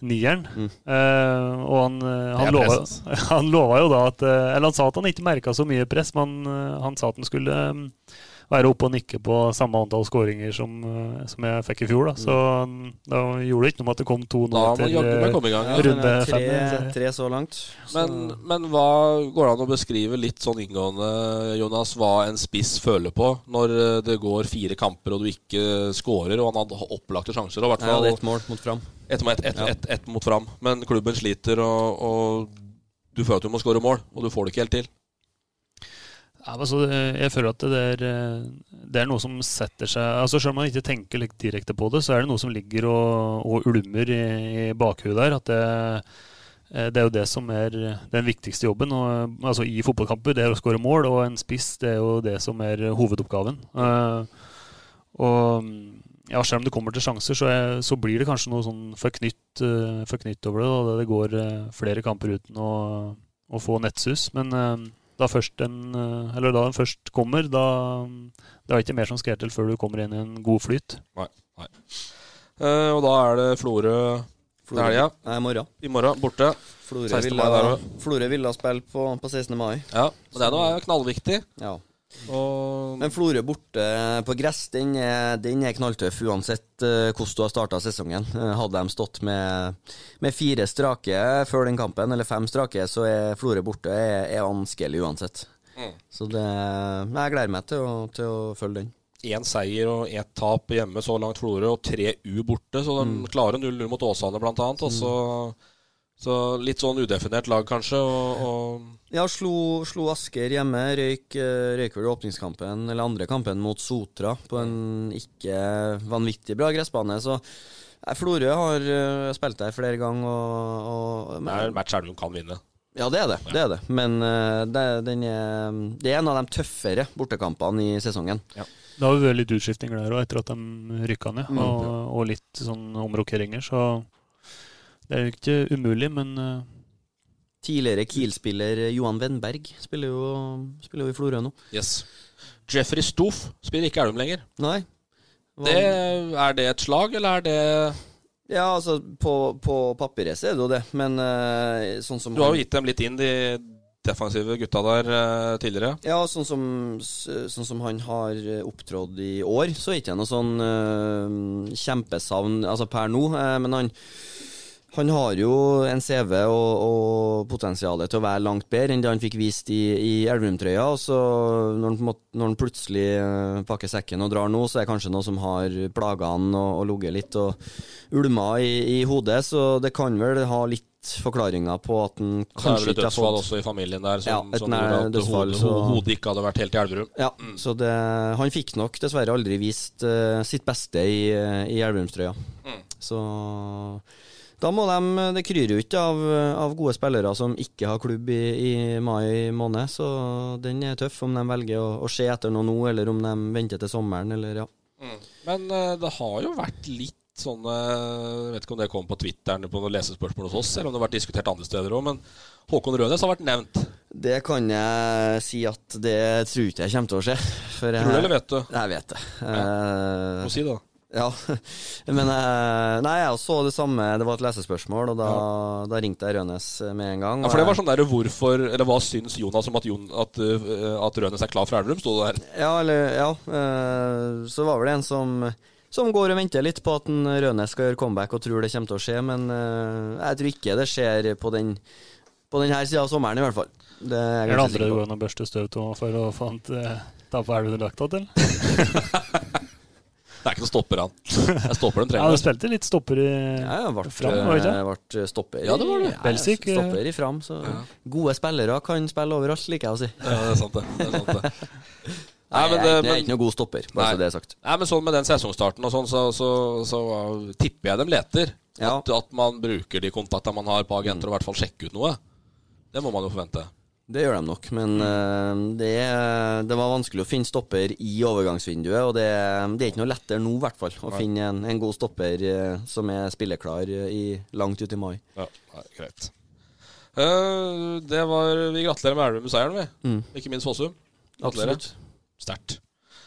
nieren. Eh, og han, eh, han, lova, han lova jo da at eh, Eller han sa at han ikke merka så mye press, men han sa at han skulle eh, være oppe og nikke på samme antall skåringer som, eh, som jeg fikk i fjor. Da. Så mm, da gjorde det ikke noe med at det kom to nå etter. Ja. runde eh, fem. tre, så- langt. Så- Men, men hva går det an å beskrive litt sånn inngående, Jonas, hva en spiss føler på når eh, det går fire kamper og du ikke skårer, og han hadde opplagte sjanser? Og i hvert fall, ja, ett mål mot Fram. ett et, et, et, ett, ett mot fram. Men klubben sliter, og, og du føler at du må skåre mål, og du får det ikke helt til. Ja, altså, jeg føler at det er, eh, det er noe som setter seg altså Selv om man ikke tenker direkte på det, så er det noe som ligger og, og ulmer i, i bakhuet der. At det, eh, det er jo det som er den viktigste jobben og, altså i fotballkamper. Det er å skåre mål, og en spiss det er jo det som er hovedoppgaven. Uh, og ja, selv om det kommer til sjanser, så, er, så blir det kanskje noe sånn forknytt, uh, forknytt over det. Da det går uh, flere kamper uten å, å få nettsus. Men da, først den, eh, eller da den først kommer, da det er ikke mer som skal til før du kommer inn i en god flyt. Nei. nei. Eh, og da er det Florø til helga. Nei, i morgen. I morgen, borte. Florø 16. ville, ville spille på, på 16. mai. Ja, men det er noe knallviktig. Ja. Og Men Florø borte på gress, den er, den er knalltøff uansett eh, hvordan du har starta sesongen. Eh, hadde de stått med, med fire strake før den kampen, eller fem strake, så er Florø borte er, er vanskelig uansett. Mm. Så det, jeg gleder meg til å, til å følge den. én seier og ett tap hjemme så langt Florø, og tre U borte. Så de klarer 0-0 mot Åsane, blant annet. Og så, så litt sånn udefinert lag, kanskje. Og, og Ja, slo, slo Asker hjemme. Røyk, eh, røyk vel åpningskampen, eller andre kampen, mot Sotra på en ikke vanvittig bra gressbane. Så nei, Florø har eh, spilt der flere ganger, og, og det er en match Elverum kan vinne. Ja, det er det. det, er det. Men eh, det, den er, det er en av de tøffere bortekampene i sesongen. Det har jo vært litt utskifting der òg, etter at de rykka ned. Mm. Og, og litt sånn omrokeringer, så det er jo ikke umulig, men eh, Tidligere Kiel-spiller Johan Wennberg spiller jo, spiller jo i Florø nå. Yes. Jeffrey Stoff spiller ikke Elverum lenger. Nei. Hva- Det, er det et slag, eller er det Ja, altså, på, på papiret så er det jo det, men uh, sånn som Du har jo gitt dem litt inn, de defensive gutta der uh, tidligere. Ja, sånn som, sånn som han har opptrådt i år, så er ikke noe sånn uh, kjempesavn altså per nå. men han, han har jo en CV og, og potensialet til å være langt bedre enn det han fikk vist i, i Elverum-trøya. Og så når han, når han plutselig eh, pakker sekken og drar nå, så er det kanskje noe som har plaga han og, og ligget litt og ulma i, i hodet. Så det kan vel ha litt forklaringer på at han kanskje ikke har fått det er vel et dødsfall også i familien der, Ja, som, et som gjorde at dødsfall, hodet, hodet ikke hadde vært helt i Elverum. Ja, så det, han fikk nok dessverre aldri vist uh, sitt beste i, uh, i Elverumstrøya. Mm. Så da må de Det kryr jo ikke av, av gode spillere som ikke har klubb i, i mai måned, så den er tøff om de velger å, å se etter noe nå, eller om de venter til sommeren, eller ja. Men eh, det har jo vært litt sånne Jeg vet ikke om det kom på Twitteren på noen lesespørsmål hos oss, eller om det har vært diskutert andre steder òg, men Håkon Rønes har vært nevnt. Det kan jeg si at det tror ikke jeg kommer til å skje. For jeg, Tror du eller vet du? Jeg vet det. Eh, Må si det, da. Ja, men eh, Nei, jeg så det samme. Det var et lesespørsmål, og da, da ringte jeg Rønes med en gang. Ja, for det var sånn der hvorfor Eller hva syns Jonas om at, Jon, at, eh, at Rønes er klar for Elverum, sto det der. Ja, eller Ja. eh, så var vel det en som som går og venter litt på at en Rønes skal gjøre comeback og tror det kommer til å skje, men eh, jeg tror ikke det skjer på den På denne sida av sommeren, i hvert fall. Det er er det andre du går an å børste støv av for å få han til ta på drakta til? Det er ikke noen stopper, han. Jeg stopper den Ja, trenger du spilte litt stopper i Ja, jeg ble, Fram, jeg ble stopper. Ja, det var det. ja, Belsik, eh. Stopper i fram. Så gode spillere kan spille overalt, liker jeg å si. Ja, det er sant, det. det, er sant, det. Nei, men, det, er ikke noe god stopper, bare Nei. så det er sagt. nei, men sånn med den sesongstarten og sånn, så, så, så så tipper jeg dem leter. Ja. At, at man bruker de kontaktene man har på agenter, og i hvert fall sjekker ut noe. Det må man jo forvente. Det gjør de nok, men eh, det, det var vanskelig å finne stopper i overgangsvinduet. Og det, det er ikke noe lettere nå, i hvert fall, å finne en, en god stopper eh, som er spilleklar eh, i, langt ut i mai. Ja, nei, greit. Uh, det var Vi gratulerer med Elverum med seieren, vi. Mm. Ikke minst Fossum. Gratulerer. Sterkt.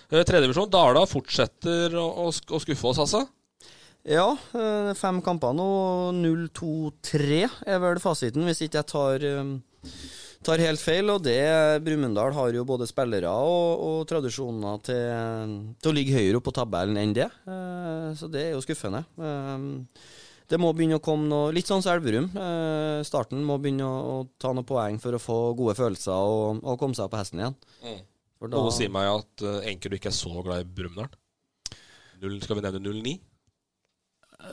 Uh, Tredjedivisjon. Dala fortsetter å, å, å skuffe oss, altså. Ja, uh, fem kamper nå. 0-2-3 er vel fasiten, hvis ikke jeg tar, eh, tar helt feil. Og det Brumunddal har jo både spillere og, og tradisjoner til, til å ligge høyere opp på tabellen enn det. Eh, Så det er jo skuffende. Eh, Det må begynne å komme noe Litt sånn som Elverum. Eh, Starten må begynne å, ta noen poeng for å få gode følelser og, og komme seg på hesten igjen. Mm. For da- Noe sier meg at Enkel ikke er så glad i Brumunddal. Skal vi nevne 09?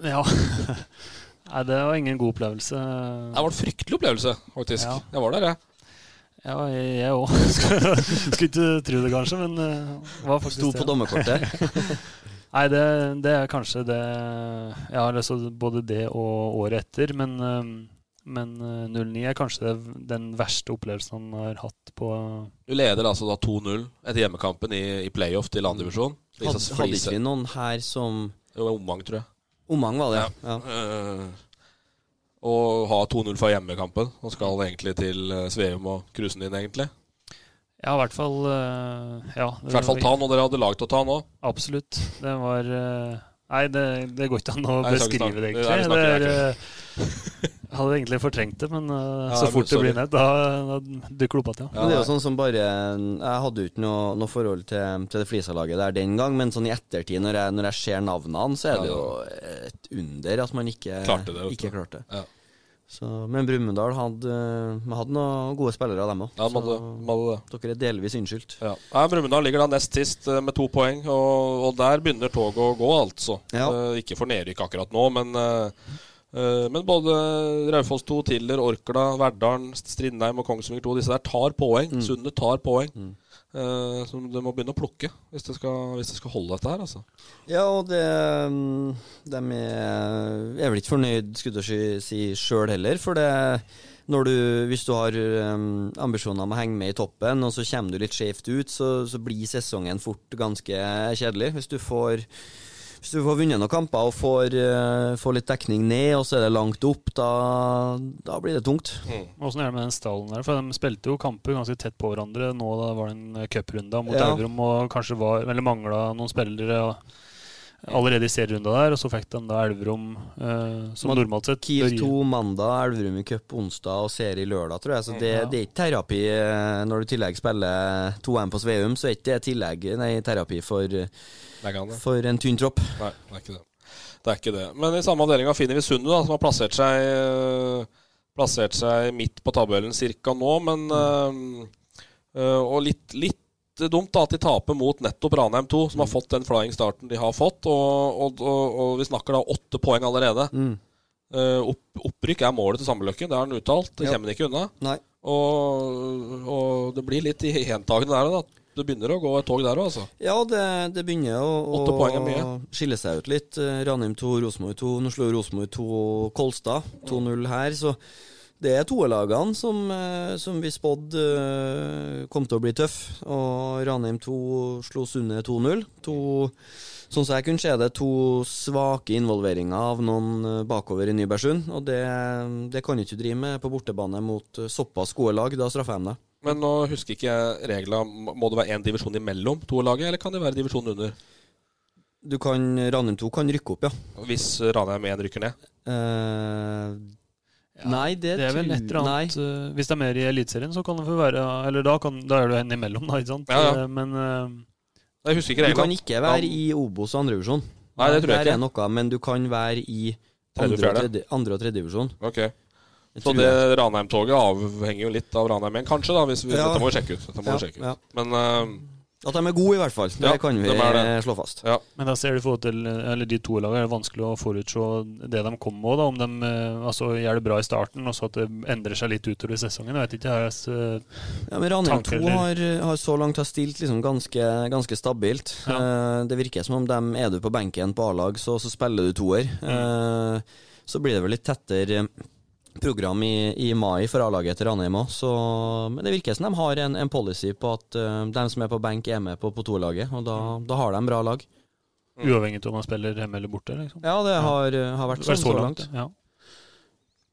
Ja. Nei, det var ingen god opplevelse. Det var en fryktelig opplevelse, faktisk. Ja. Jeg var der, jeg. Ja, jeg òg. Skulle ikke tro det, kanskje, men uh, var faktisk Sto på dommerkortet. Nei, det, det er kanskje det Jeg har lest både det og året etter, men, eh, men eh, 09 er kanskje det, den verste opplevelsen han har hatt på Du leder altså da 2-0 etter hjemmekampen i, i playoff til andredivisjon. Hadde, hadde ikke vi noen her som Det var Omang, tror jeg. Omang, var det? Ja. Eh, og ha 2-0 fra hjemmekampen. Og skal egentlig til uh, Sveum og cruisen din, egentlig. Ja, i hvert fall eh, Ja. I hvert fall ta han, dere hadde lag til å ta nå. Absolutt. Det var eh, Nei, det, det går ikke an å beskrive det, egentlig. Det, Det er, eh, hadde egentlig fortrengt det, men eh, Ja, så men fort det blir ned, da, da dukker det opp igjen. Men det er jo sånn som bare Jeg hadde jo ikke noe, noe forhold til, til det Flisa-laget der den gang, men sånn i ettertid, når jeg, når jeg ser navnene, så er det jo et under at man ikke Klarte det. Ikke klarte. Ja. Så, men Brumunddal hadde, hadde noen gode spillere, dem òg. Ja, de hadde, de hadde det. dere er delvis unnskyldt. Ja. ja Brumunddal ligger da nest sist eh, med to poeng, og, og der begynner toget å gå, altså. Ja. Eh, ikke for nedrykk akkurat nå, men, eh, eh, men både Raufoss 2, Tiller, Orkla, Verdalen, Strindheim og Kongsvinger 2, disse der tar poeng. Mm. Sundet tar poeng. Eh, så du må begynne å plukke hvis du skal, hvis du skal holde dette her, altså. Ja, og det mm, De er, er vel ikke fornøyd, skulle jeg si, sjøl heller, for det når du, hvis du har um, ambisjoner om å henge med i toppen, og så kommer du litt skjevt ut, så, så blir sesongen fort ganske kjedelig. Hvis du får hvis du får vunnet noen kamper og får, uh, får litt dekning ned, og så er det langt opp, da, da blir det tungt. Åssen er det med den stallen der? For De spilte jo kamper ganske tett på hverandre. Nå da var det en cuprunde mot Ja. Elverum og kanskje var, eller mangla noen spillere allerede i serierunda der. Og så fikk de da Elverum, eh, som Man- normalt sett Kiel bør gi- 2 mandag, Elverum i cup onsdag og serie lørdag, tror jeg. Så det, Ja. det er ikke terapi eh, når du i tillegg spiller 2M på Sveum, så er ikke det tillegg, nei, terapi for, for en tynn tropp. Nei, det er ikke det. Det er ikke det. Men i samme avdelinga finner vi Sundet, da, som har plassert seg eh, Plassert seg midt på tabellen cirka nå, men eh, øh, Og litt, litt dumt da at de taper mot nettopp Ranheim 2, som har fått den flying starten de har fått. Og, og, og, og vi snakker da åtte poeng allerede. Mm. Uh, opp, opprykk er målet til Sammeløkken, det har han uttalt. Det Ja. kommer han ikke unna. Nei. Og, det blir litt gjentagende der da. Det begynner å gå et tog der òg, altså. Ja, det, det begynner å, å skille seg ut litt. Eh, Ranheim 2, Rosenborg 2. Nå slår Rosenborg 2 Kolstad 2-0 her, så det er toerlagene som, eh, som vi spådde eh, kom til å bli tøff. Og Ranheim 2 slo Sunne 2-0. To, sånn som jeg kunne se det, to svake involveringer av noen eh, bakover i Nybergsund. Og det, det kan du ikke drive med på bortebane mot såpass gode lag. Da straffer jeg dem det. Men nå husker ikke jeg reglene. Må det være én divisjon imellom to laget, eller kan det være divisjon under? Du kan, Ranheim 2 kan rykke opp, ja. Hvis Ranheim 1 rykker ned? Eh, nei, det, Det er vel et eller annet nei. Hvis det er mer i Eliteserien, så kan det få være Eller da, kan, da er du en imellom, da, ikke sant? Ja, ja. Eh, Men uh, Jeg husker ikke Du kan ikke være i Obos andredivisjon. Nei, det tror jeg ikke ikke. er noe, men du kan være i andre og tredje, andre og tredje divisjon. Ok. Så det Ranheim-toget avhenger jo litt av Ranheim 1, kanskje, da. Hvis vi, Ja. Dette må vi sjekke ut. Dette må Ja, vi sjekke ut. ja. Men eh, At de er gode, i hvert fall. Det Ja, kan vi de det. slå fast. Ja. Men da ser du i forhold til eller de to lagene er det vanskelig å forutse det de kommer med. Da, om de eh, altså, gjør det bra i starten, og så at det endrer seg litt utover i sesongen. Jeg vet ikke, jeg har eh, Ja, men Ranheim 2 har, har så langt har stilt liksom ganske, ganske stabilt. Ja. Uh, det virker som om dem, er du på benken på A-lag, så, så spiller du toer. Eh, så blir det vel litt tettere program i, i mai for A-laget til Ranheim òg, men det virker som de har en, en policy på at uh, de som er på benk, er med på, på toerlaget, og da, da har de bra lag. uavhengig av om man spiller hjemme eller borte. Liksom. Ja, det har, har vært sånn så langt. Ja.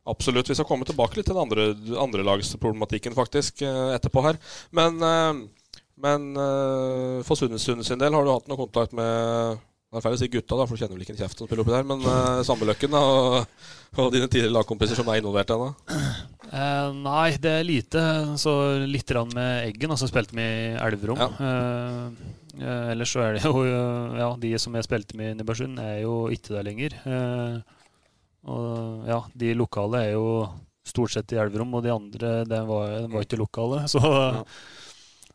Absolutt. Vi skal komme tilbake litt til den andre, andrelagsproblematikken faktisk eh, etterpå her. Men, eh, men eh, for Sunnesund sin del, har du hatt noe kontakt med det er feil å si gutta, da, for du kjenner vel ikke en kjeft som spiller oppi der. Men uh, Sandbøløkken da, og, og dine tidligere lagkompiser som er involvert ennå? Uh, nei, det er lite. Så litt grann med Eggen, altså spilte vi i Elverum. Eh, Uh, ellers så er det jo eh, Ja, de som jeg spilte med i Nybergsund, er jo ikke der lenger. Eh, og ja, de lokale er jo stort sett i Elverum, og de andre det var, de var ikke lokale. Så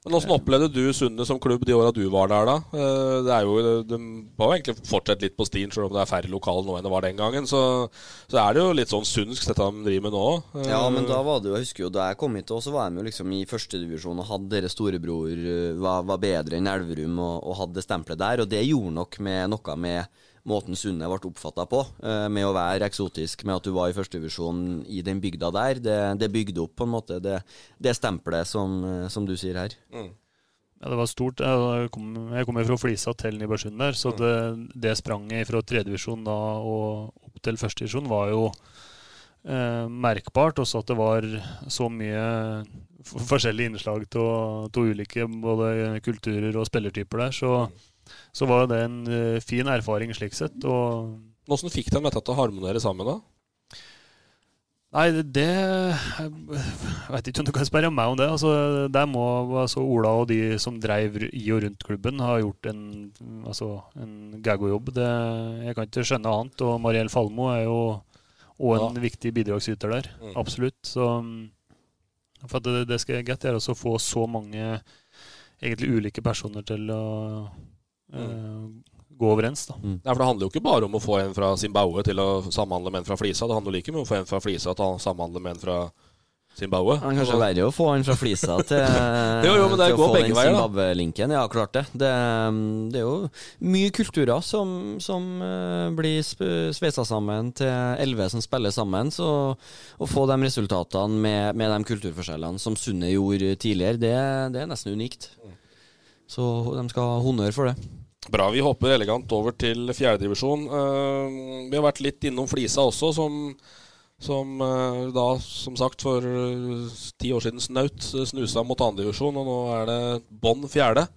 Men Hvordan opplevde du Sundet som klubb de åra du var der, da? Eh, Det er jo, De jo egentlig fortsatt litt på stien, selv om det er færre lokale nå enn det var den gangen. Så, så er det jo litt sånn sunnsk dette de driver med nå. Eh, Ja, men da var det jo, jeg husker jo da jeg kom hit, og så var de jo liksom i førstedivisjon og hadde deres storebror eh, var, var bedre enn Elverum og, og hadde det stempelet der. Og det gjorde nok med noe med måten Sunne ble oppfatta på, eh, med å være eksotisk, med at du var i førstedivisjon i den bygda der. Det, det bygde opp på en måte det, det stempelet som, eh, som du sier her. Ja, det var stort. Jeg kom, jeg kom fra Flisa til Nybergsund der, så det, det spranget fra tredjevisjon da og opp til førstedivisjon var jo eh, merkbart. Også at det var så mye f- forskjellige innslag av ulike både kulturer og spillertyper der. Så, så var det en uh, fin erfaring slik sett. Og Hvordan fikk de dette til å harmonere sammen, da? Nei, det, det Jeg vet ikke om du kan spørre meg om det. Altså, der må altså, Ola og de som drev i og rundt klubben, ha gjort en, altså, en gaggo-jobb. Jeg kan ikke skjønne annet. Og Mariell Falmo er jo òg en viktig bidragsyter der. Mm. Absolutt. Så for at det, det skal godt er å få så mange egentlig ulike personer til å gå overens. da. Nei, for Det handler jo ikke bare om å få en fra Zimbabwe til å samhandle med en fra Flisa. Det handler like mye om å få en fra Flisa til å samhandle med en fra Zimbabwe. Det er kanskje Og- verre å få han fra Flisa til, Jo, jo, men det til å få den. Zimbabwe-linken. Ja, klart det. det. Det er jo mye kulturer som, som eh, blir sveisa sammen til elleve som spiller sammen. Så å få de resultatene med, med de kulturforskjellene som Sunne gjorde tidligere, det, det er nesten unikt. Så de skal ha honnør for det. Bra. Vi hopper elegant over til fjerdedivisjon. Uh, vi har vært litt innom Flisa også, som, som uh, da, som sagt, for eh, ti år siden snaut snusa mot andredivisjon, og nå er det bånn fjerde.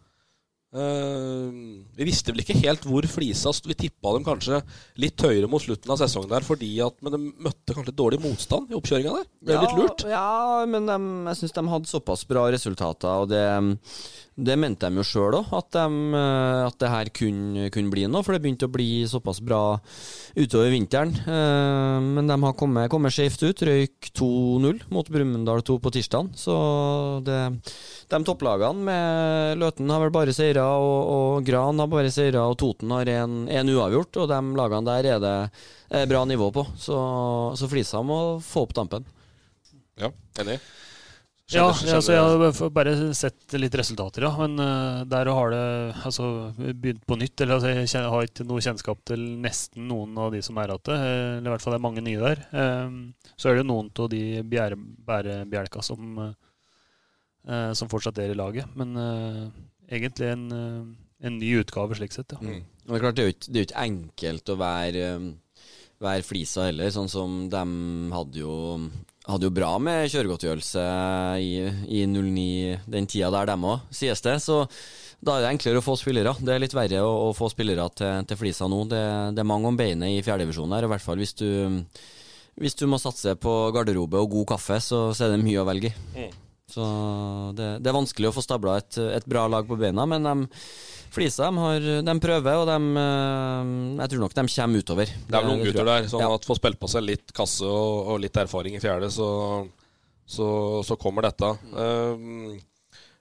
Uh, vi visste vel ikke helt hvor Flisa. Vi tippa dem kanskje litt høyere mot slutten av sesongen der, fordi at, men de møtte kanskje dårlig motstand i oppkjøringa der. Ble litt lurt. Ja, men de, jeg syns de hadde såpass bra resultater, og det, det mente de jo sjøl òg, at, de, at det her kunne, kunne bli noe. For det begynte å bli såpass bra utover vinteren. Eh, Men de har kommet, kommet skjevt ut. Røyk 2-0 mot Brumunddal 2 på tirsdag. Så det, de topplagene med Løten har vel bare seire, og, og Gran har bare seire, og Toten har en uavgjort. Og de lagene der er det bra nivå på. Så, så Flisa må få opp dampen. Ja, enig. Ja, ja, så jeg har bare sett litt resultater, ja. Men uh, der har det altså, begynt på nytt. Eller altså, jeg har ikke noe kjennskap til nesten noen av de som er igjen. Eh, Eller i hvert fall det er mange nye der. Um, Så er det jo noen av de bærebjelka som, uh, som fortsatt er i laget. Men uh, egentlig en, en ny utgave slik sett, ja. Mm. det er klart, det er jo ikke, det er ikke enkelt å være, um, flisa heller. Sånn som de hadde jo, hadde jo bra med kjøregodtgjørelse i, i 09, den tida der, dem òg, sies det. Så da er det enklere å få spillere. Det er litt verre å, å få spillere til, til flisa nå. Det, det er mange om beinet i fjerdedivisjonen her, i hvert fall hvis du hvis du må satse på garderobe og god kaffe, så, så er det mye å velge i. Mm. Så det, det er vanskelig å få stabla et, et bra lag på beina, men de, Flisa de, har, de prøver, og de, eh, jeg tror nok de kommer utover. Det er noen gutter der. Sånn Ja. at Få spilt på seg litt kasse og, og litt erfaring i fjerde, så, så, så kommer dette. Mm.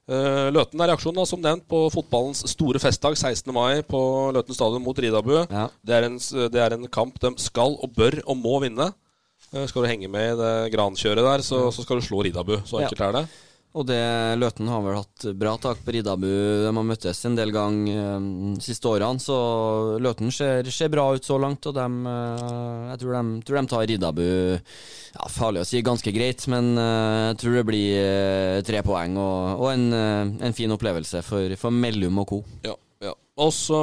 Uh, Løten er reaksjonen, da, som nevnt, på fotballens store festdag 16. mai på Løten stadion mot Ridabu. Ja. Det, er en, det er en kamp de skal og bør og må vinne. Eh, Skal du henge med i det grankjøret der, så, så skal du slå Ridabu. Så Ja. er det. Og det, Løten har vel hatt bra tak på Ridabu. De har møttes en del ganger de siste årene, så Løten ser, ser bra ut så langt. Og dem, eh, jeg tror de, tror de tar Ridabu ja, Farlig å si ganske greit, men eh, jeg tror det blir eh, tre poeng og, og en, eh, en fin opplevelse for, for Mellum og co. Ja, ja. Og så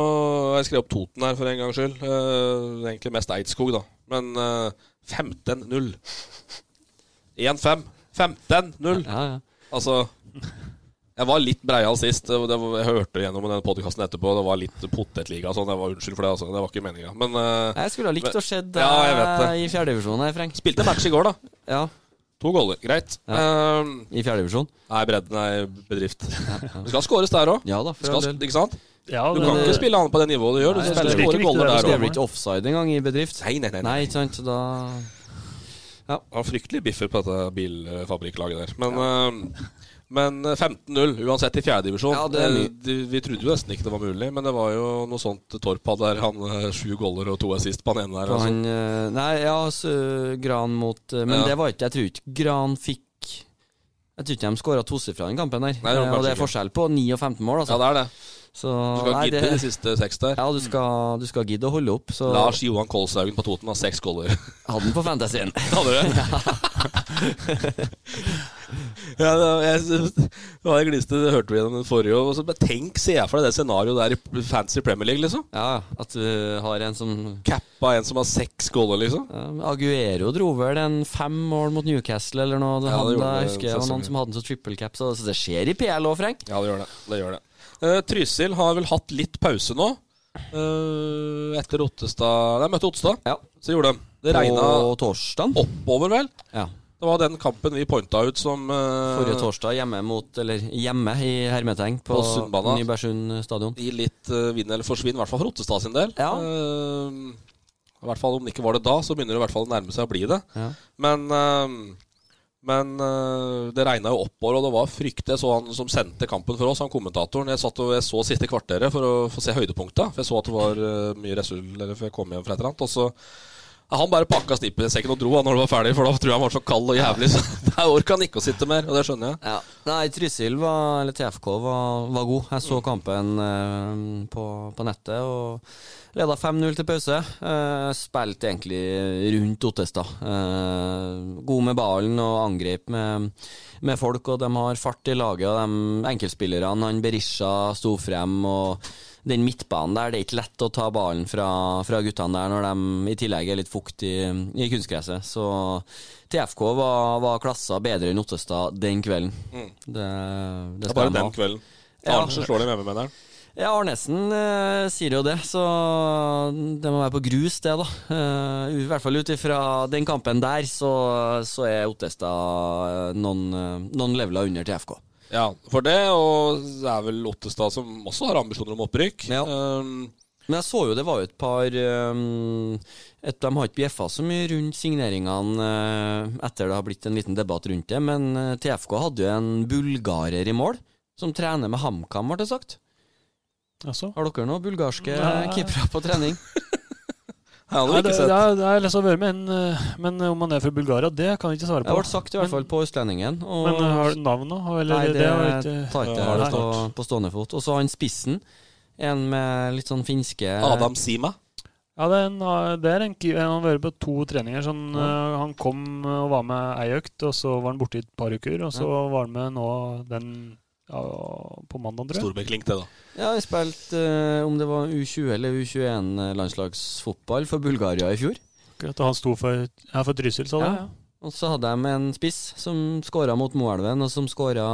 har jeg skrevet opp Toten her for en gangs skyld. Eh, egentlig mest Eidskog, da. Men eh, 15-0. 1-5. 15-0. Ja, ja. Altså Jeg var litt breial sist. Jeg hørte gjennom den podkasten etterpå. Det var litt potetliga sånn. Jeg var Unnskyld for det, altså. Det var ikke meninga. Men eh, Jeg skulle ha likt å deg Ja, vet det. i fjerdedivisjon her, Frank. spilte match i går, da. Ja, To goller. Greit. Eh, I fjerdedivisjon? nei, bredden er bedrift. Det skal skåres der òg. Ja da. Ikke sant? Ja, Du det- kan ikke spille han på det nivået du gjør. Du spiller er skåre ikke goller der Du er blir ikke offside engang i bedrift. Nei, nei, nei. nei. Nei, ikke sant. Da Han fryktelig biffer på dette bilfabrikklaget der. Men, eh, men 15-0 uansett i fjerdedivisjon. Ja, det. Eh, vi trodde jo nesten ikke det var mulig, men det var jo noe sånt Torp hadde der. Han eh, sju goller og to assist på han ene der. Altså. han, eh, nei, ja, så, Gran mot eh, Men Ja. det var ikke Jeg tror ikke Gran fikk Jeg tror ikke de skåra tosifra den kampen der. Nei, det Eh, og det er forskjell på 9 og 15 mål, Ja, altså. det er det. så, Du skal nei, gidde det- de siste seks der. Ja, du skal, du skal gidde å holde opp. Så Lars Johan Kolshaugen på Toten har seks goller. hadde den på fantasyen. Hadde du det? ja, jeg, jeg gliste, det hørte vi gjennom den forrige. Og så, tenk, se for deg det scenarioet der i fancy Premier League, liksom. Ja, at du har en som Cappa en som har seks goller, liksom. ja, Aguero dro vel en fem mål mot Newcastle eller noe. Det Ja, det hadde, jeg husker det var noen som hadde en sånn triple cap, så, så det skjer i PL òg, Frank. Ja, det gjør det. det, gjør det. Uh, Trysil har vel hatt litt pause nå. Uh, etter Ottestad De møtte Ottestad, Ja. så gjorde de. Det regna oppover, vel. Ja. Det var den kampen vi pointa ut som uh, Forrige torsdag hjemme mot Eller hjemme i hermetegn på, På Nybergsund stadion. i litt uh, vinn eller forsvinn, i hvert fall for Ottestad sin del. Ja. Uh, I hvert fall Om det ikke var det da, så begynner det i hvert fall å nærme seg å bli det. Ja. Men men det regna jo oppover, og det var frykt. Jeg så han som sendte kampen for oss, han kommentatoren. Jeg satt og jeg så siste kvarteret for å få se høydepunkta. For jeg så at det var mye resultat, eller for jeg kom hjem fra et eller annet. Og så Han bare pakka sekken og dro han når det var ferdig, for da tror jeg han var så kald og jævlig. Så der orka han ikke å sitte mer, og det skjønner jeg. Ja. Nei, Trysil var, eller TFK var, var god. Jeg så kampen eh, på, på nettet og leda 5-0 til pause. Eh, spilte egentlig rundt Ottestad. Eh, god med ballen og angrep med, med folk, og de har fart i laget. Og de enkeltspillerne, han Berisha sto frem. og den midtbanen der, det er ikke lett å ta ballen fra, fra guttene der når de i tillegg er litt fukt i, i kunstgresset. Så TFK var, var klassa bedre enn Ottestad den kvelden. Det, det Mm. Det er bare den kvelden. Ja. Arnesen slår de hjemme, mener han. Ja, Arnesen eh, sier jo det, så det må være på grus, det, da. Eh, I hvert fall ut ifra den kampen der, så, så er Ottestad noen, eh, noen leveler under TFK. Ja, for det, og det er vel Ottestad som også har ambisjoner om opprykk. Ja. Um, Men jeg så jo det var jo et par um, et, De har ikke bjeffa så mye rundt signeringene uh, etter det har blitt en liten debatt rundt det, men eh, TFK hadde jo en bulgarer i mål, som trener med HamKam, ble det sagt. Altså? Har dere noen bulgarske keepere på trening? jeg hadde det, det, er, det er liksom å høre med en, eh, men om han er fra Bulgaria, det kan jeg ikke svare på. Det ble sagt i hvert fall på Østlendingen. Og Men eh, har du navnet? Eller, Nei, det, har jeg ikke tar ikke Ja, jeg det på, stående fot. Og så han spissen, en med litt sånn finske Adam Sima. Ja, det er en, eh, det er en, han har vært på to treninger. Sånn, ja. han kom og var med ei økt, og så var han borte i et par uker. Og så var han med nå den ja, på mandag, tror jeg. Storbekk-link, det, da. Ja, jeg spilte eh, om det var U20 eller U21-landslagsfotball for Bulgaria i fjor. Akkurat, og han sto for, ja, for Trysil, sa du? Ja, Og så hadde de en spiss som skåra mot Moelven, og som skåra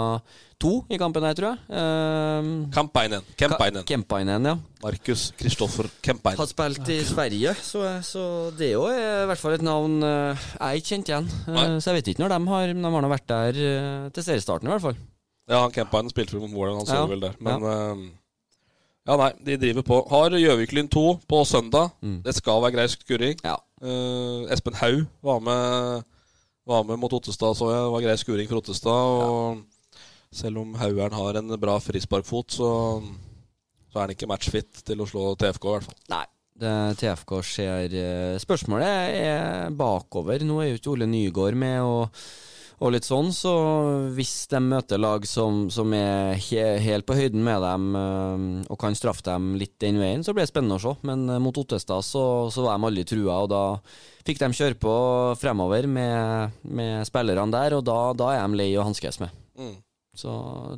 to i kampen her, tror jeg. Eh, Kampainen. Kempeinen. Kempeinen, ja. Markus Kristoffer Kempeinen. Har spilt i Sverige, så, så det er i hvert fall et navn uh, jeg ikke kjente igjen. Uh, så jeg vet ikke når de har Men de har nå vært der eh, til seriestarten, i hvert fall. Ja, han Kempeinen spilte vel mot Moelven, han så Ja. vel der. Men ehm, ja, nei, de driver på. Har Gjøvik-Lyn 2 på søndag. Mm. Det skal være grei skuring. Ja. Uh, Espen Haug var med, var med mot Ottestad, så jeg. Det var grei skuring for Ottestad. Og Selv om Haugern har en bra frisparkfot, så, så er han ikke matchfit til å slå TFK, i hvert fall. Nei. Det, TFK ser eh, Spørsmålet er bakover. Nå er jo ikke Ole Nygaard med, og, og litt sånn, så hvis de møter lag som, som er he, helt på høyden med dem eh, og kan straffe dem litt den veien, så blir det spennende å se. Men eh, mot Ottestad så, så var de aldri trua, og da fikk de kjøre på fremover med, med spillerne der, og da, da er de lei å hanskes med. Mm. Så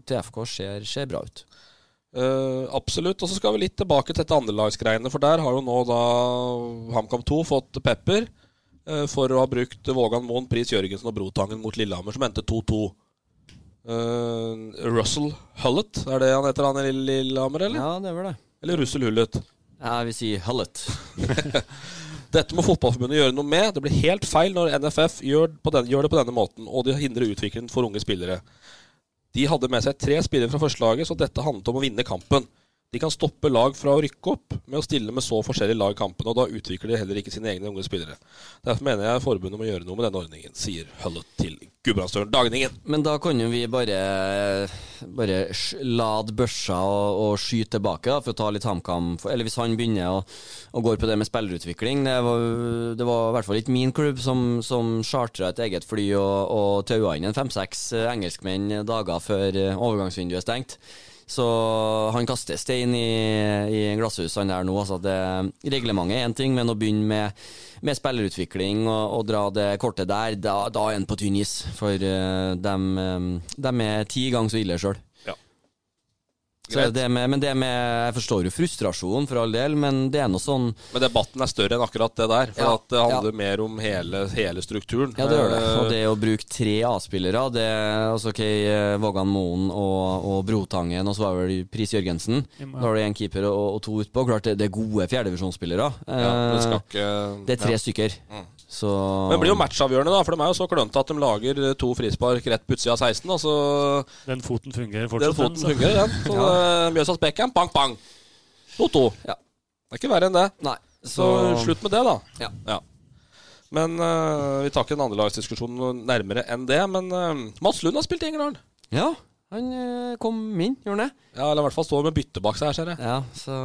TFK ser, ser bra ut. Uh, absolutt. Og så skal vi litt tilbake til dette andrelagsgreiene. For der har jo nå da HamKam 2 fått pepper for å ha brukt Vågan Moen, Pris Jørgensen og Brotangen mot Lillehammer, som endte 2-2. Uh, Russell Hullet, er det han heter, han i Lillehammer, eller? Ja, det var det. Eller Russell Hullet? Jeg vil si Hullet. Dette må Fotballforbundet gjøre noe med. Det blir helt feil når NFF gjør, den, gjør det på denne måten, og de hindrer utviklingen for unge spillere. De hadde med seg tre spillere fra førstelaget, så dette handlet om å vinne kampen. De kan stoppe lag fra å rykke opp med å stille med så forskjellige lag i kampene, og da utvikler de heller ikke sine egne unge spillere. Derfor mener jeg forbundet må gjøre noe med denne ordningen, sier Hullet til Gudbrandsdølen Dagningen. Men da kan jo vi bare, bare lade børsa og, og skyte tilbake, da, for å ta litt HamKam. Eller hvis han begynner å, gå på det med spillerutvikling. Det var, det var i hvert fall ikke min klubb som, som chartra et eget fly og, og taua inn en fem-seks engelskmenn dager før overgangsvinduet er stengt. Så han kaster stein i, i glasshus, han der nå. Altså det, reglementet er én ting, men å begynne med, med spillerutvikling og, og dra det kortet der, da, da er han på tynn is. For uh, de, er ti ganger så ille sjøl. Ja. Så det med, men det med Jeg forstår jo frustrasjonen, for all del, men det er noe sånn Men debatten er større enn akkurat det der. For Ja, at det handler mer om hele, hele strukturen. Ja, det gjør det. Eh, Og det å bruke tre A-spillere, det altså ok, eh, Vågan Moen og, og Brotangen, og så var vel Pris Jørgensen. Da har du én keeper og, og to utpå. Klart det, det er gode fjerdedivisjonsspillere. ja, det ikke det er tre ja. stykker. Mm. Så Men det blir jo matchavgjørende, da, for de er jo så klønete at de lager eh, to frispark rett på utsida av 16. Da, så Den foten fungerer Den fortsatt. foten den, så. fungerer, den. Så ja. Mjøsas Beckham, bang, bang! 2-2. Ja. Det er ikke verre enn det. Nei. Så slutt med det, da. Ja. Men uh, vi tar ikke en andrelagsdiskusjon nærmere enn det. Men uh, Mats Lund har spilt i England. Ja, han eh, kom inn, gjorde han det? Ja, eller i hvert fall står med bytte bak seg her, ser jeg. Ja, så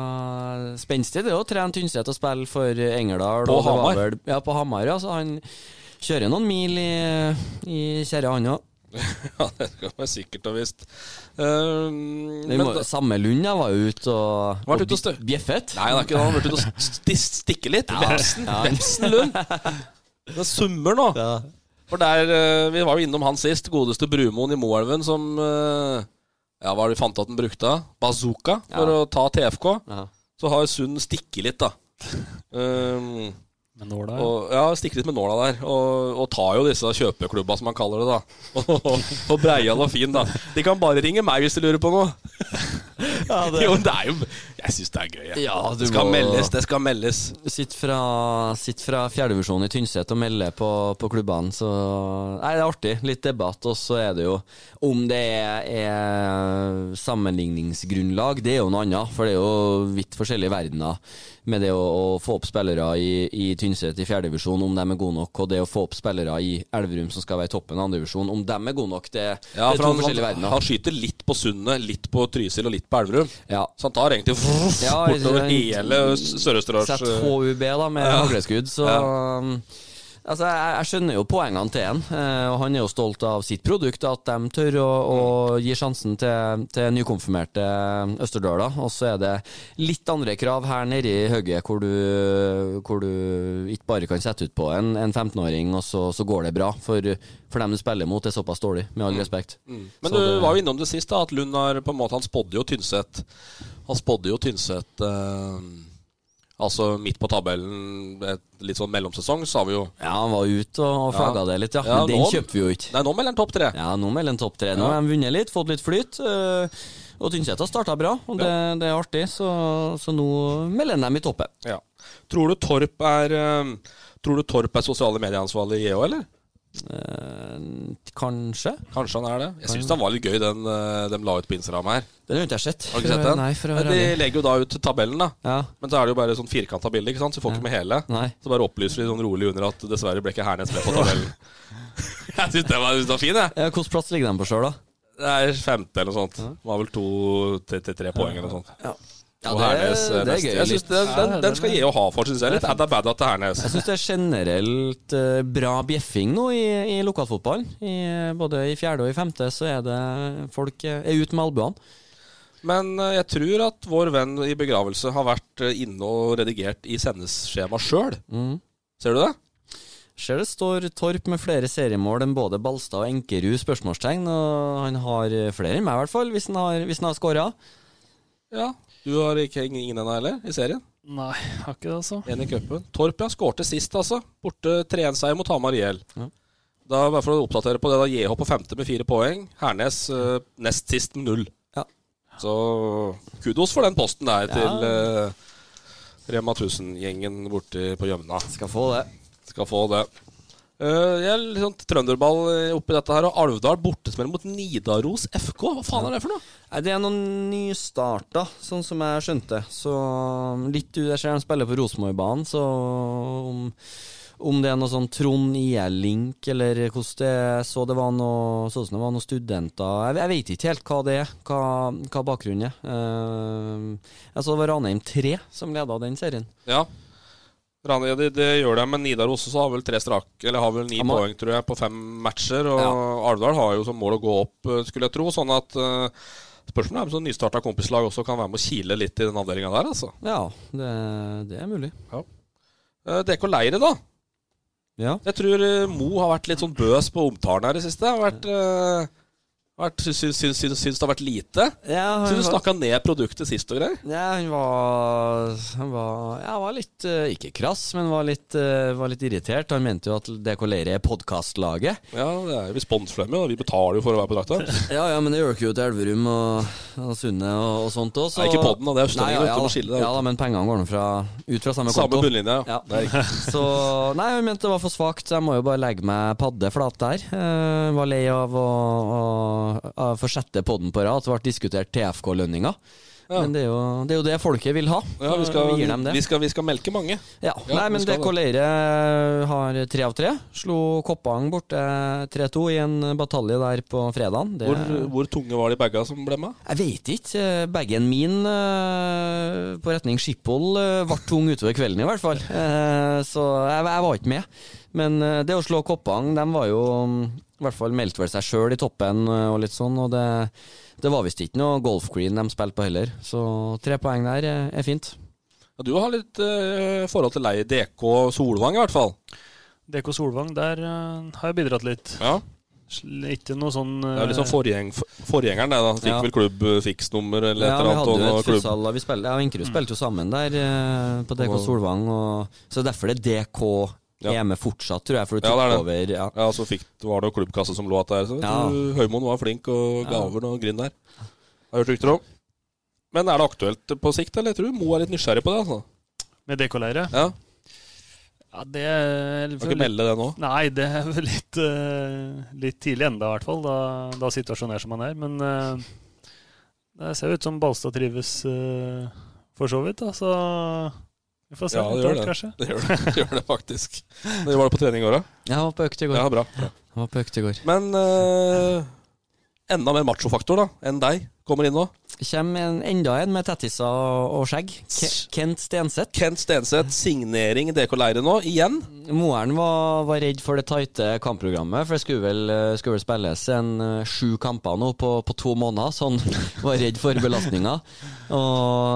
spenstig det å trene Tynset og spille for Engerdal. På Hamar. Vel, ja, på Hamar, ja. Så han kjører noen mil i, i kjerra, han òg. Ja, det skal være sikkert og visst. Uh, men Samme Lund jeg var ute og, var og stø- bjeffet. Nei, det er ikke det. Han har vært ute og stikke litt. Ja. Vepsen Lund. Det summer nå. Ja. For der, eh, Vi var jo innom han sist. Godeste Brumoen i Moelven som eh, Ja, hva var det vi fant at han brukte? Bazooka for Ja. å ta TFK. Ja. Så har Sund stikket litt, da. Um, Med nåla, ja. og, ja, stikket litt med nåla der. Og, og tar jo disse kjøpeklubba, som man kaller det, da. Og, og Breial og Fin, da. De kan bare ringe meg hvis de lurer på noe. Jo, det er jo Jeg syns det er gøy. jeg. Ja, det skal må- meldes, det skal meldes. Sitt fra, sitt fra fjerdedivisjon i Tynset og melder på, på klubbene, så Nei, det er artig. Litt debatt. Og så er det jo Om det er, er sammenligningsgrunnlag, det er jo noe annet. For det er jo vidt forskjellige verdener med det å, å få opp spillere i, i Tynset i fjerdedivisjon, om de er gode nok, og det å få opp spillere i Elverum, som skal være i toppen av andredivisjon, om de er gode nok, det, Ja, det er to han, forskjellige verdener. han skyter litt på Sundet, litt på Trysil og litt på Elverum. Ja. Så han tar egentlig Ja, bortover hele Sør-Østerdals Sett HUB da med hagleskudd, så um, Altså, jeg, jeg skjønner jo poengene til han, eh, og han er jo stolt av sitt produkt, at de tør å, å gi sjansen til, til nykonfirmerte østerdøler. Og så er det litt andre krav her nede i Høgge, hvor du, hvor du ikke bare kan sette ut på en, en 15-åring, og så, så går det bra. For, for dem du spiller mot, er såpass dårlig, med all respekt. Men Så du det- var jo innom det sist, da, at Lund har på en måte Han spådde jo Tynset Han spådde jo Tynset eh, Altså midt på tabellen, litt sånn mellomsesong, sa vi jo. Ja, han var ute og, flagga Ja. det litt, ja. Ja, den nå- kjøper vi jo ikke. Nei, nå melder han topp tre. Ja, nå melder han topp tre. Nå har de vunnet litt, fått litt flyt. øh, Og Tynset har starta bra, og det, det er artig, så, så nå melder han dem i toppen. Ja. Tror du Torp er eh, Tror du Torp er sosiale medieansvarlig i EO, eller? Eh, kanskje? Kanskje han er det. Jeg syns den var litt gøy, den eh, de la ut på Instagram her. Den har ikke jeg sett. Har du ikke sett den? Nei, for å være De legger jo da ut tabellen, da. Ja. Men så er det jo bare sånn firkanta bilde, ikke sant? så du får ikke med hele. Nei. Så bare opplyser de sånn rolig under at dessverre ble ikke Hernes med på tabellen. jeg syns den var, var fin, jeg. Ja, Hvilken plass ligger den på sjøl, da? Det er femte eller noe sånt. Det var vel to til tre poeng eller noe sånt. Ja, og det- Hernes eh, det er gøy, Jeg synes litt. den, den, den skal gi og ha for, syns jeg. Litt adda badda til Hernes. Jeg syns det er generelt eh, bra bjeffing nå i, i lokalfotballen. Både i fjerde og i femte så er det folk eh, er ute med albuene. Men jeg tror at vår venn i begravelse har vært inne og redigert i sendeskjema sjøl. Mm. Ser du det? Ser det står Torp med flere seriemål enn både Balstad og Enkerud, spørsmålstegn. Og han har flere enn meg, i hvert fall, hvis han har, hvis han har skåra. Ja. Du har ikke ingen ennå heller, i serien? Nei, har ikke det, altså. En i cupen. Torp ja, skårte sist, altså. Borte 3-1-seier mot Hamar IL. Ja. Da, bare for å oppdatere på det, da JH på femte med fire poeng. Hernes uh, nest sist med null. Ja. Så kudos for den posten der Ja. til uh, Rema 1000-gjengen borte på Gjøvna. Skal få det. Skal få det. Eh, jeg er litt sånn trønderball eh, oppi dette her. Og Alvdal bortesmell mot Nidaros FK. Hva faen er det for noe? Nei, Det er noen nystarta, sånn som jeg skjønte. Så litt ut Jeg ser de spiller på Rosenborgbanen, så om, om det er noe sånn Trond IL-link, eller hvordan det Så det var noe Så som det var noen studenter Jeg, jeg vet ikke helt hva det er, hva, hva bakgrunnen er. Uh, jeg så det var Ranheim 3 som leda den serien. Ja. Rani, det, det gjør det, men Nidaros også har vel tre strak Eller har vel ni Ja, poeng, tror jeg, på fem matcher. Og Ja. Alvdal har jo som mål å gå opp, eh, skulle jeg tro. Sånn at uh, Spørsmålet er om sånn nystarta kompislag også kan være med å kile litt i den avdelinga der, altså. Ja, det, det er mulig. Eh, DK Leire, da. Ja. Jeg tror uh, Mo har vært litt sånn bøs på omtalen her i det siste. Har vært, eh, vært, syns, syns, syns, syns, det har vært lite. Ja, Syns du snakka ned produktet sist og greier. Ja, han var Han var, ja, var litt eh, Ikke krass, men var litt, eh, var litt irritert. Han mente jo at DK Leire er podkastlaget. Ja, det er jo responsflemme, og vi betaler jo for å være på drakta. Ja, ja, men det gjør dere jo til Elverum og, og Sunne og, og sånt òg. Nei, ikke podden, da. Det er østlendinger, ja, ja, du, må skille det ja, da, men pengene går nå fra, ut fra samme konto. Samme bunnlinje, ja. Ja. Så Nei, han mente det var for svakt, så jeg må jo bare legge meg padde flat der. Uh, var lei av å for sjette podden på rad at det ble diskutert TFK-lønninger. Ja. Men det er, jo, det er jo det folket vil ha. Ja, vi skal, vi vi skal, vi skal melke mange. Ja, Ja, Nei, men DK det. Leire har tre av tre. Slo Koppang borte 3-2 i en batalje der på fredagen. Det, Hvor, hvor tunge var de baga som ble med? jeg vet ikke. Bagen min eh, på retning Skiphol eh, ble tung utover kvelden, i hvert fall. Eh, så jeg, jeg var ikke med. Men eh, det å slå Koppang, de var jo mm, i hvert fall meldte vel seg sjøl i toppen eh, og litt sånn, og det, det var visst ikke noe golf green de spilte på heller. Så tre poeng der er, er fint. Ja, du har litt eh, forhold til Leie DK Solvang, i hvert fall. DK Solvang, der eh, har jeg bidratt litt. Ja, Ikke noe sånn Det er sånn forgjeng, forgjengeren, det. da Fikk Ja. vel klubb eh, fiksnummer eller et Ja, vi hadde jo et klubb. futsal, og vi spilte, jeg og Inkerud spilte jo sammen der eh, på DK Og- Solvang. Og, så derfor det er DK Ja. hjemme fortsatt, tror jeg, for du Ja, tok det det. over. Ja. Ja, så fikk, var det jo klubbkasse som lå igjen der. Så Ja. Høymoen var flink og ga over noe grind der. Har hørt rykter om. Men er det aktuelt på sikt, eller? Jeg tror Mo er litt nysgjerrig på det. altså med DK-leire. Ja, Ja, det Kan ikke melde det nå. Nei, det er vel litt, uh, litt tidlig enda, i hvert fall, da, da situasjonen er som den er. Men uh, det ser ut som Balstad trives uh, for så vidt, da, så vi får se. Ja, det gjør det. Kanskje. Det gjør det, det, gjør det faktisk. Når var du på trening i går, da? Jeg var på økt i går. Ja, bra. Jeg var på økt i går. Men uh, enda mer machofaktor da enn deg kommer inn nå. Kommer en, enda en med tettiser og skjegg. Ke Kent Stenseth. Kent Stenseth, signering i DK-leiret nå, igjen. Moren var, var redd for det tighte kampprogrammet, for det skulle vel, eh, skulle vel spilles en eh, sju kamper nå på, på to måneder, så han var redd for belastninga.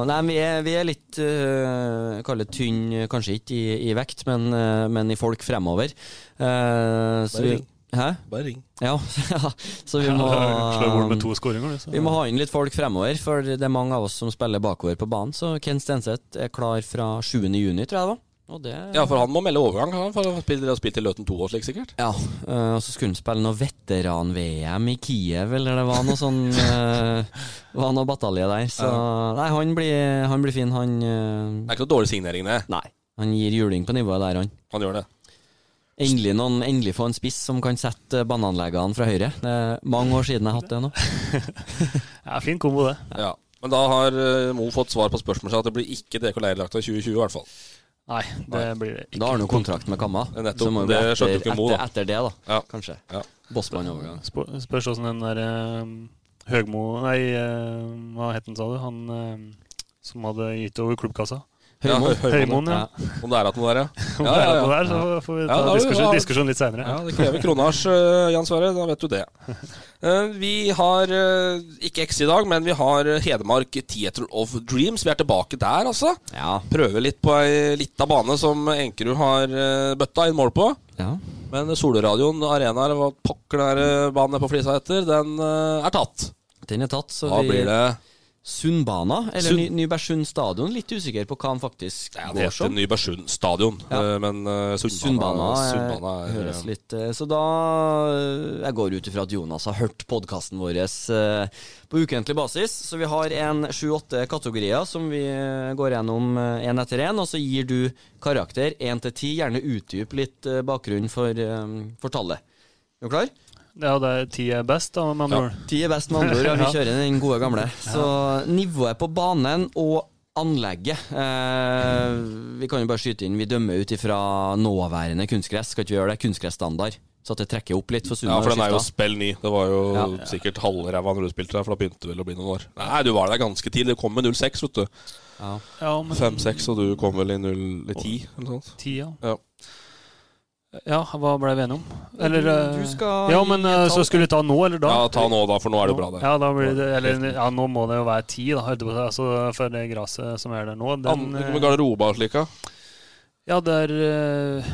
Nei, vi er, vi er litt uh, Kall det tynn, kanskje ikke i, i vekt, men, uh, men i folk fremover. Uh, så vi. Hæ? Bare ring. Ja, ja, så vi må to skåringer, vi må ha inn litt folk fremover, for det er mange av oss som spiller bakover på banen. Så Ken Stenseth er klar fra 7. juni, tror jeg det var. Og det Ja, for han må melde overgang. Han for han har spilt, spilt i Løten 2 og slik, sikkert. Ja, øh, og så skulle han spille noe veteran-VM i Kiev, eller det var noe sånn øh, Var noe batalje der. Så nei, han blir, han blir fin, han øh, Det er ikke noe dårlig signering, det. Nei. Han gir juling på nivået der, han. Han gjør det. Endelig, noen, endelig få en spiss som kan sette bananleggene fra høyre. Det er mange år siden jeg har hatt det nå. Ja, fin kombo, det. Ja. Men da har eh, Mo fått svar på spørsmålet sitt at det blir ikke DK Leirlagt av 2020, i hvert fall. Nei, det blir det ikke. Da har han jo kontrakt med Kamma. Det er nettopp. Så må Det skjønte ikke Mo, da. etter det, da. Ja. Kanskje. Ja. Bossmann-overgang. Spør, spørs åssen den der eh, Høgmo Nei, eh, hva het den, sa du? Han eh, som hadde gitt over klubbkassa? Høymoen. Ja, Høymoen, ja. Om det er at noe der, ja. Om det er ja, ja. noe der, så får vi ta da diskusjon, diskusjon litt seinere. Ja, Det krever kronasj, eh, Jan Sverre. Da vet du det. Eh, Vi har eh, ikke X i dag, men vi har Hedmark Theater of Dreams. Vi er tilbake der, altså. Ja. Prøver litt på ei lita bane som Enkerud har bøtta inn mål på. ja. Men Solradioen Arena, eller hva pokker den banen på Flisa heter, den er tatt. Den er tatt, så Da vi blir det Sundbana, eller Sund- Nybergsund stadion. Litt usikker på hva han faktisk ja, Det går heter. Nybergsund stadion, Ja. eh, men uh, Sundbana, Sundbana, eh, er høres litt eh, Så da eh, Jeg går ut ifra at Jonas har hørt podkasten vår uh, på ukentlig basis. Så vi har en sju-åtte kategorier som vi eh, går gjennom én etter én. Og så gir du karakter én til ti. Gjerne utdyp litt eh, bakgrunn for, eh, for tallet. Er du klar? Ja, det er ti er best, da, med andre ord. Ti er best med andre ord. Ja, vi Ja. kjører den gode gamle. Så nivået på banen og anlegget eh, Vi kan jo bare skyte inn, vi dømmer ut ifra nåværende kunstgress. Skal ikke vi gjøre det? Kunstgressstandard. Så at det trekker opp litt. For Ja, for den er jo spill ny. Det var jo Ja. sikkert halvræva når du spilte der, for da begynte det vel å bli noen år. Nei, du var der ganske tidlig. Du kom med 06, vet du. Ja. Ja, men 5-6, og du kom vel i 0-10, eller noe sånt. 10, ja. Ja. Ja, hva ble vi enige om? Eller eh, Du skal Ja, men eh, så skulle vi ta nå, eller da? Ja, ta nå, da, for nå er det bra, det. Ja, da blir det Eller ja, nå må det jo være ti, da. Altså, for det gresset som er der nå. Den, Med garderoba og slik, ja. Det er eh,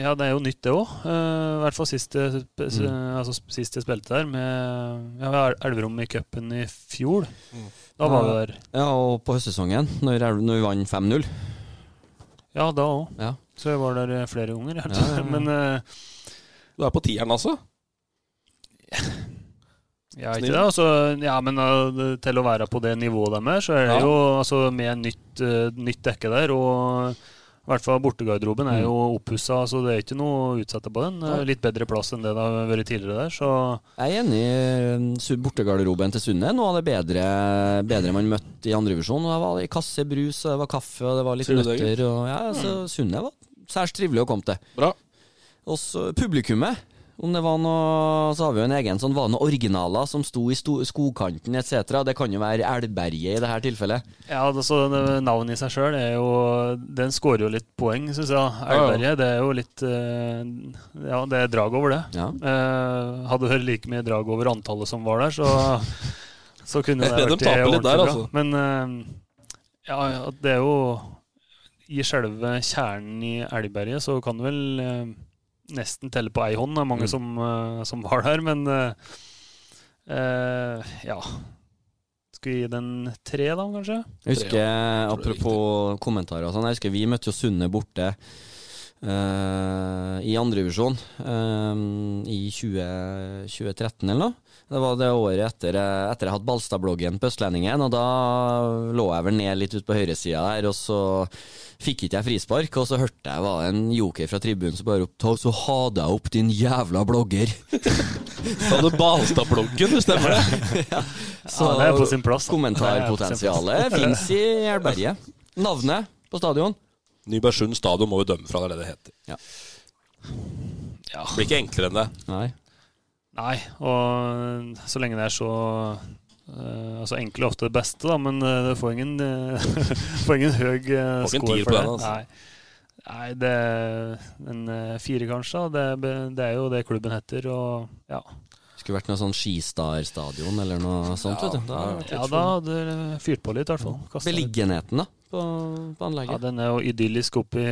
Ja, det er jo nytt, det òg. I hvert fall sist jeg Mm. altså, sist jeg spilte der, med ja, Elverum i cupen i fjor. Mm. Da var vi der. Ja, og på høstsesongen, når, når vi vant 5-0. Ja, da òg. Ja. Så jeg var der eh, flere ganger. Ja. Men uh, Du er på tieren, altså? Ja, ikke det. Altså, ja, men uh, til å være på det nivået de er, så er det jo altså, med nytt, uh, nytt dekke der. Og i hvert fall bortegarderoben er jo oppussa, så det er ikke noe å utsette på den. Litt bedre plass enn det det har vært tidligere der, så Jeg er enig. i Bortegarderoben til Sunne er noe av det bedre, bedre man møtte i andrevisjon. Det var det kasse brus, og det var kaffe, og det var litt nøtter. Og, ja, så Sunne var særs trivelig å komme til. Bra. Også publikummet. Om det var noe Så har vi jo en egen sånn Var det noen originaler som sto i sto, skogkanten etc.? Det kan jo være Elberget i det her tilfellet. Ja, altså så navnet i seg sjøl er jo Den skårer jo litt poeng, syns jeg. ja. Elberget, det er jo litt uh, Ja, det er drag over det. Ja. Eh, hadde hørt like mye drag over antallet som var der, så, så kunne det De vært taper litt der, altså. bra. Men eh, ja, det er jo I selve kjernen i Elberget så kan du vel eh, nesten telle på ei hånd. Det er mange Mm. som, eh, som var der, men eh, eh, ja Skal vi gi den tre, da, kanskje? Jeg husker, det er apropos kommentarer og sånn, jeg husker vi møtte jo Sunne borte Uh, i andrevisjon uh, i 20, 2013 eller noe. Det var det året etter, etter jeg hadde Balstad-bloggen på Østlendingen, og da lå jeg vel ned litt ut på høyresida der, og så fikk ikke jeg frispark, og så hørte jeg var en joker fra tribunen som bare opp, så ha deg opp, din jævla blogger. Da hadde Balstad-bloggen, du stemmer det? Så Ja, det er på sin plass, kommentarpotensialet fins i Elberget. Navnet på stadion? Nybergsund stadion må jo dømme fra, det det det heter. Ja. Ja. Det blir ikke enklere enn det. Nei. Nei, og så lenge det er så Uh, Altså enkelt er ofte det beste, da, men uh, det får ingen, uh, får ingen høy uh, score for det. den, altså. Nei. Nei, det er en fire, kanskje. Det, det er jo det klubben heter, og ja. Skulle vært noe sånn Skistar-stadion eller noe sånt. vet du. Da, Ja, da hadde det fyrt på litt, i hvert fall. Kastet. Beliggenheten da, på, på Ja, den er jo idyllisk oppi,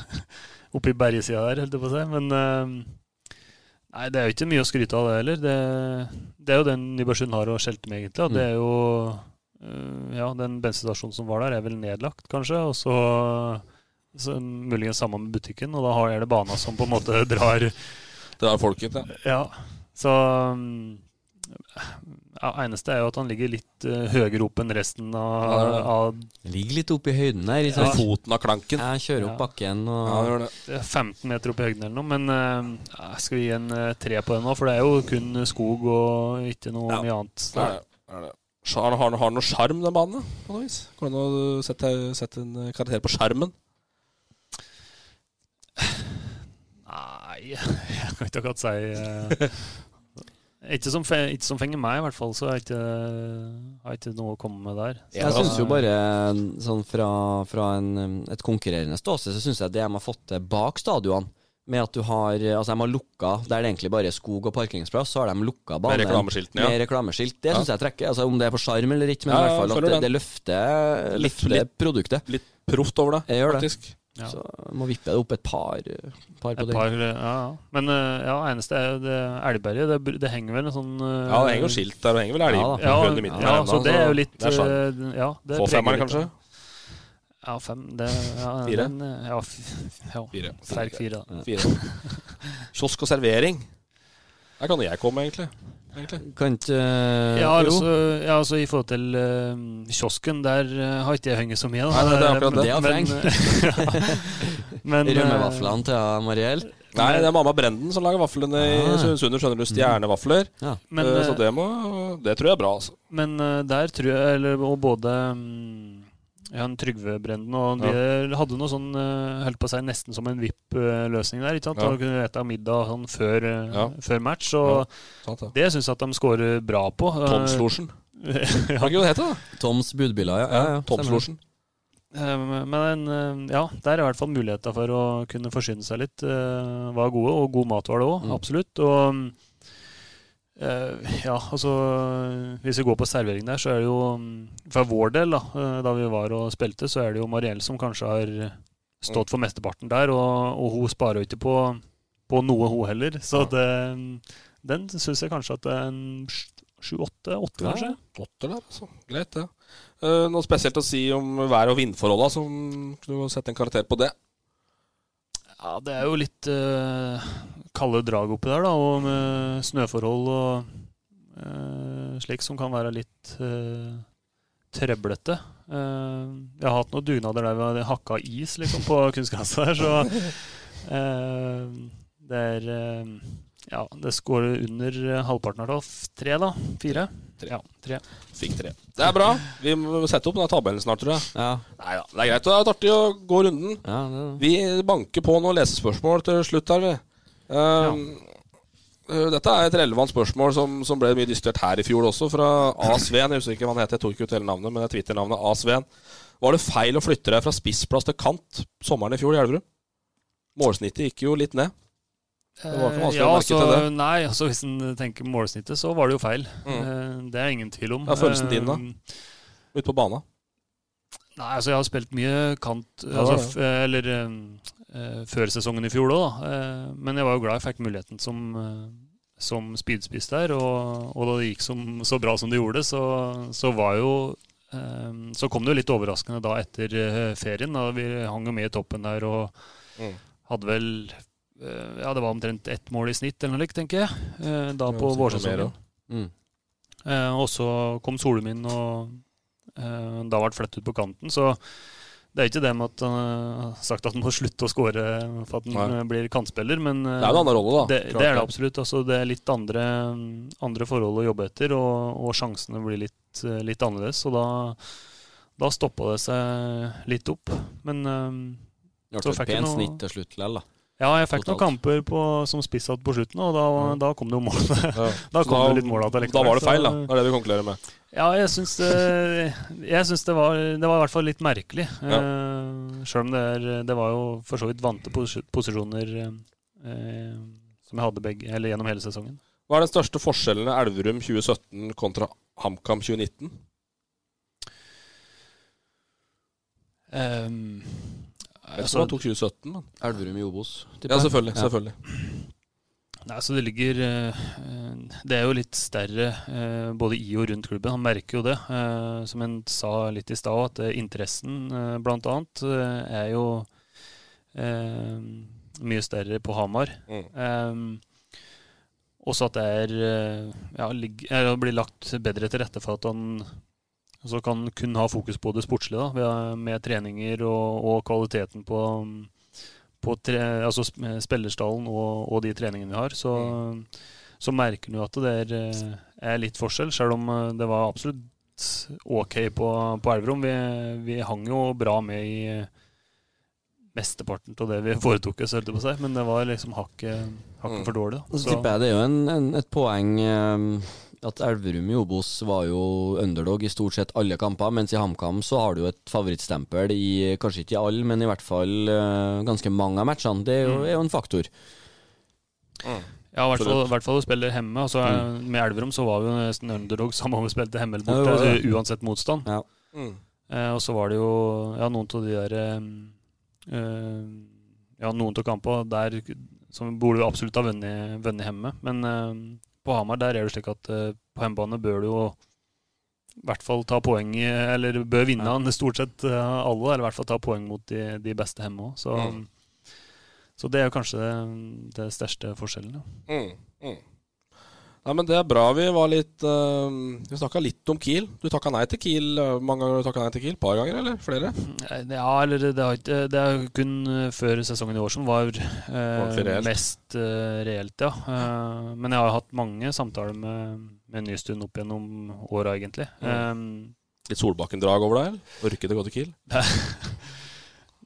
oppi bergesida der, holdt jeg på å si. Men nei, det er jo ikke mye å skryte av, det heller. Det, det er jo den Nybergsund har å skjelte med, egentlig. Og det er jo eh, Ja, den bensinstasjonen som var der, er vel nedlagt, kanskje. Og så, så muligens sammen med butikken, og da har jeg det bana som på en måte drar Drar er folket, ja. Ja, så mm, ja, Eneste er jo at han ligger litt uh, høyere opp enn resten av, Ja, av Ligger litt oppe i høyden der. Liksom. Ja. Foten av klanken. Jeg kjører opp Ja. bakken og Ja, gjør det. Det er 15 meter opp i høyden eller noe, men uh, ja, skal vi gi en uh, tre på den nå? For det er jo kun skog og ikke noe Ja. mye annet. Det er det. Er. Har, har, har noe sjarm, den banen? På noe vis? Går det an å sette, sette en karakter på skjermen? Nei jeg kan ikke akkurat si ikke, som, ikke som fenger meg, i hvert fall. Så har jeg ikke, har ikke noe å komme med der. Så, Jeg syns jo bare sånn fra, fra en, et konkurrerende ståsted, så syns jeg det de har fått til bak stadionene med at du har Altså, de har lukka Der det egentlig bare er skog og parkeringsplass, så har de lukka banen. reklameskiltene, ja. Med reklameskilt. Det Ja. syns jeg trekker. Altså, om det er for sjarm eller ikke, men Ja, i hvert fall at det, det løfter, løfter litt- produktet. Litt proft over det, Jeg gjør det. faktisk. Ja. Så må vippe det opp et par, par på Et det. par, ja, ja. Men eh, ja, eneste er jo det Elgberget. Det, det henger vel en sånn eh, Ja, det henger jo skilt der, og det henger vel elg Ja. Ja, så det er jo litt det er eh, ja, det Få femmeren, kanskje? Ja, fem det, ja, Fire? Den, eh, ja, f- ja, Fire. Sterk fire, da. Fire. Kiosk og servering. Der kan jeg komme, egentlig. egentlig. Kan ikke Ja, altså, ja, altså i forhold til uh, kiosken, der uh, har ikke jeg hengt så mye. Da. Nei, det er akkurat det. Men, men, eh, Rømmevaflene til Mariell. Nei, det er mamma Brenden som lager vaflene i Sunder. Sundsund. Skjønner du, stjernevafler. Ja. Men, Eh, så eh, det, må, det tror jeg er bra, altså. Men eh, der tror jeg eller, Og både mm, ja, en Trygve Brenden og de hadde noe sånn eh, Holdt på å si nesten som en VIP-løsning der. ikke sant? Ja. Da kunne du spise middag sånn før, eh, Ja. før match. Og Sant, det. det syns jeg at de scorer bra på. Eh, Tomslosjen. Hva ikke det da? Toms budbiler, ja. ja, ja Tomslosjen. Men ja, der er i hvert fall muligheter for å kunne forsyne seg litt. Var gode, og god mat var det òg, Mm. absolutt. Og ja, altså Hvis vi går på servering der, så er det jo mm, For vår del, da, eh, da vi var og spilte, så er det jo Mariell som kanskje har stått for mesteparten der, og, og hun sparer jo ikke på, på noe, hun heller. Så det, den syns jeg kanskje at det er en sju-åtte, åtte Ja, kanskje. Åtter der, altså. Greit, det. Eh, noe spesielt å si om vær- og vindforholda, som du du sette en karakter på det? Ja, det er jo litt eh, kalde drag oppi der, da, og med snøforhold og uh, slik som kan være litt uh, trøblete. Uh, jeg har hatt noen dugnader der vi har hakka is liksom, på kunstgresset her, så det er Ja, det skårer under halvparten av det. Tre, da? Fire? Tre. Ja, tre. Fikk tre. Det er bra. Vi må sette opp den tabellen snart, tror jeg. Ja, Nei da, det er greit. Det er artig å gå runden. ja, det, Vi banker på noen lesespørsmål til slutt her, vi. Eh, ja. Dette er et relevant spørsmål som, som ble mye diskutert her i fjor også, fra A. Sveen. Jeg husker ikke hva han heter, jeg tok ikke ut hele navnet, men det er Twitter-navnet A. Sveen. Var det feil å flytte deg fra spissplass til kant sommeren i fjor i Elverum? Målsnittet gikk jo litt ned. Det var ikke vanskelig ja, å merke altså, til det. Nei, altså hvis en tenker målsnittet, så var det jo feil. Mm. Eh, det er ingen tvil om. Hva er følelsen din da? Eh, Ute på banen. Nei, altså jeg har spilt mye kant Ja, altså. Eller eh, eh, før sesongen i fjor òg, da. Eh, men jeg var jo glad jeg fikk muligheten som, eh, som speedspiss der. Og, og da det gikk som, så bra som det gjorde, så, så var jo eh, Så kom det jo litt overraskende da etter eh, ferien. Da vi hang jo med i toppen der og Mm. hadde vel eh, Ja, det var omtrent ett mål i snitt eller noe likt, tenker jeg. eh, da på vårsesongen. mm. Eh, og så kom Solmin og eh, da ble flyttet ut på kanten. Så det er ikke det med at han har sagt at han må slutte å skåre for at han Nei. eh, blir kantspiller, men eh, Det er en annen rolle, da. det, det er det absolutt. Altså, det er litt andre, andre forhold å jobbe etter, og, og sjansene blir litt, eh, litt annerledes. Og da, da stoppa det seg litt opp. Men um, Det ble et pent snitt til slutt likevel, da. Ja, jeg fikk noen kamper på, som spissatt på slutten, og da, da kom det jo mål. Ja. Da kom kom det litt mål likevel, Da var det feil, da. Det er det du konkluderer med. Ja, jeg syns det, jeg syns det var Det var i hvert fall litt merkelig. Ja. Eh, Sjøl om det, er, det var jo for så vidt vante pos- posisjoner eh, som jeg hadde begge, eller gjennom hele sesongen. Hva er den største forskjellen Elverum 2017 kontra HamKam 2019? Um, Jeg tror han tok 2017, men. Elverum i Obos. Ja, selvfølgelig. Ja. selvfølgelig. Nei, så det ligger eh, Det er jo litt større eh, både i og rundt klubben. Han merker jo det. Eh, som en sa litt i stad, at interessen bl.a. eh, er jo mye større på Hamar. Mm. Også at det er ja, blir lagt bedre til rette for at han så kan kun ha fokus på det sportslige, da, med treninger og, og kvaliteten på på tre, altså spillerstallen og, og de treningene vi har, så, så merker du at det er, er litt forskjell, selv om eh, det var absolutt ok på, på Elverum. Vi, vi hang jo bra med i mesteparten av det vi foretok oss, holdt på å. Men det var liksom hakket, hakket for dårlig. Da. så tipper jeg det er jo en, en, et poeng eh, at Elverum i Obos var jo underdog i stort sett alle kamper, mens i HamKam så har du jo et favorittstempel i kanskje ikke i alle, men i hvert fall uh, ganske mange av matchene. Det er jo, er jo en faktor. Ja, i hvert fall, i hvert fall du spiller hjemme. Altså, Med Elverum så var vi nesten underdog samme om vi spilte hjemme eller borte, ja, altså, uansett motstand. Ja. Mm. Eh, og så var det jo ja, noen av de der eh, eh, Ja, noen av kampene der som burde vi absolutt ha vunnet vunnet hjemme. Men eh, på Hamar der er det slik at eh, på hjemmebane bør du jo i hvert fall ta poeng Eller bør vinne han stort sett eh, alle, eller i hvert fall ta poeng mot de, de beste hjemme òg. Så, Mm. så det er jo kanskje det, det største forskjellen. Ja. Mm, mm. Nei, men Det er bra. Vi var litt uh, Vi snakka litt om Kiel. Du takka nei til Kiel eh, mange ganger. du nei til Kiel? par ganger, eller flere? Eh, Ja, eller det, har ikke, det er kun eh, før sesongen i år som var uh, reelt. mest uh, reelt, ja. Uh, men jeg har hatt mange samtaler med, med Nystuen opp gjennom åra, egentlig. Mm. Litt Solbakken-drag over deg? eller? Orker det gå til Kiel?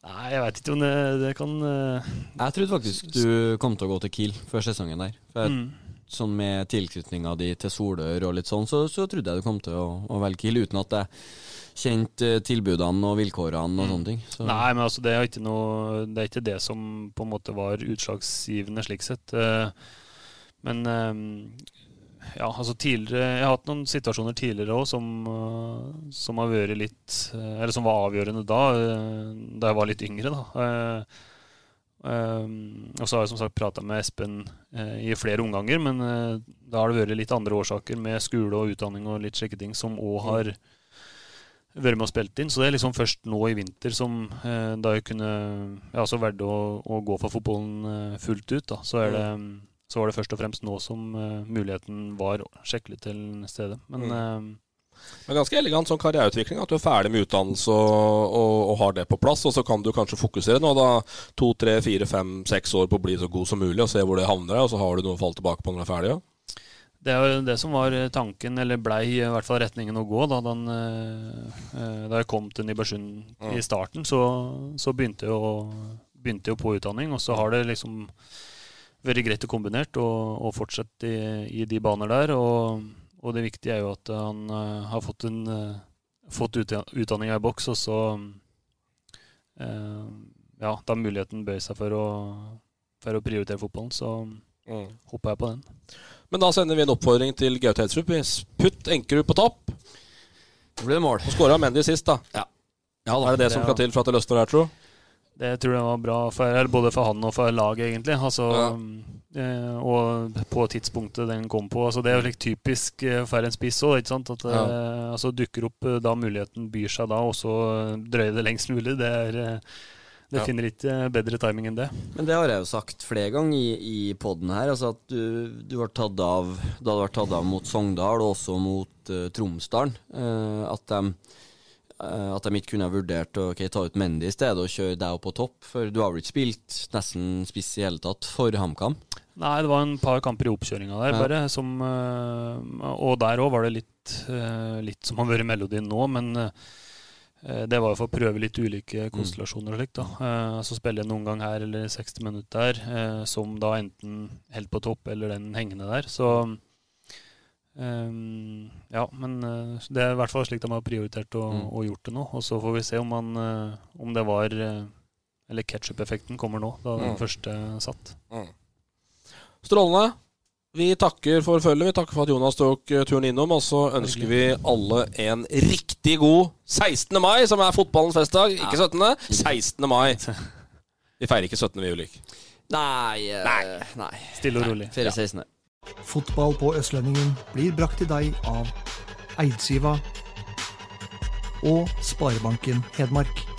Nei, jeg veit ikke om det, det kan Jeg trodde faktisk du kom til å gå til Kiel før sesongen der. For jeg, Mm. Sånn Med tilknytninga di til Solør og litt sånn, så, så trodde jeg du kom til å, å velge Kiel, uten at jeg kjente eh, tilbudene og vilkårene og sånne ting. Så. Nei, men altså, det er ikke noe Det er ikke det som på en måte var utslagsgivende slik sett. Eh, Men eh, ja, altså tidligere Jeg har hatt noen situasjoner tidligere òg som, som har vært litt Eller som var avgjørende da, da jeg var litt yngre, da. Og så har jeg som sagt prata med Espen i flere omganger, men eh, da har det vært litt andre årsaker med skole og utdanning og litt slike ting som òg har vært med og spilt inn. Så det er liksom først nå i vinter som eh, da jeg kunne Jeg altså valgte å, å gå for fotballen eh, fullt ut. da, så, er det, så var det først og fremst nå som eh, muligheten var skikkelig til stede. Men eh, Men ganske elegant sånn karriereutvikling. At du er ferdig med utdannelse og, og, og har det på plass. Og så kan du kanskje fokusere nå da to, tre, fire, fem, seks år på å bli så god som mulig og se hvor det havner. Og så har du noe å falle tilbake på når du er ferdig. Ja. det er jo det som var tanken, eller blei i hvert fall retningen å gå. Da, den, eh, eh, da jeg kom til Nybergsund Mm. i starten, så, så begynte, jeg å, begynte jeg på utdanning. Og så har det liksom vært greit å kombinert og, og fortsette i, i de baner der. Og, og det viktige er jo at han eh, har fått, en, eh, fått utdanninga i boks, og så eh, Ja, da muligheten bøyer seg for å, for å prioritere fotballen, så Mm. hopper jeg på den. Men da sender vi en oppfordring til Gaute Hedsrup. Putt Enkerud på topp. Det blir mål. Og skåra Mendy sist, da. Ja. da er det det som skal til for at det løsner her, tro? Det tror jeg var bra for, både for han og for laget, egentlig. Altså, eh, og på tidspunktet den kom på. Altså, det er jo litt typisk eh, for en spiss òg. At eh, altså, dukker opp da muligheten byr seg da, og så drøye det lengst mulig. Det er Det Ja. finner ikke bedre timing enn det. Men det har jeg jo sagt flere ganger i, i poden her. Altså at du, du har tatt av Da du har tatt av mot Sogndal og også mot uh, Tromsdalen. Uh, at de at de ikke kunne ha vurdert å okay, ta ut Mendy i stedet og kjøre deg opp på topp. For du har vel ikke spilt nesten spiss i hele tatt for HamKam? Nei, det var en par kamper i oppkjøringa der, Ja. bare. Som, eh, og der òg var det litt, eh, litt som har vært melodien nå, men eh, det var jo for å prøve litt ulike konstellasjoner og slikt. da. Eh, Så spiller jeg noen gang her eller 60 minutter der, eh, som da enten helt på topp eller den hengende der. Så eh, ja, men eh, det er i hvert fall slik de har prioritert og, Mm. og gjort det nå. Og så får vi se om, man, eh, om det var eh, Eller ketsjup-effekten kommer nå, da den Mm. første satt. Strålende. Vi takker for følget. Vi takker for at Jonas tok turen innom. Og så ønsker vi alle en riktig god 16. mai, som er fotballens festdag. Ikke 17., 16. mai. Vi feirer ikke 17. vi, Ulrik. Nei, eh, nei. Stille og rolig. Ferie 16. Fotball på Østlendingen blir brakt til deg av Eidsiva og Sparebanken Hedmark.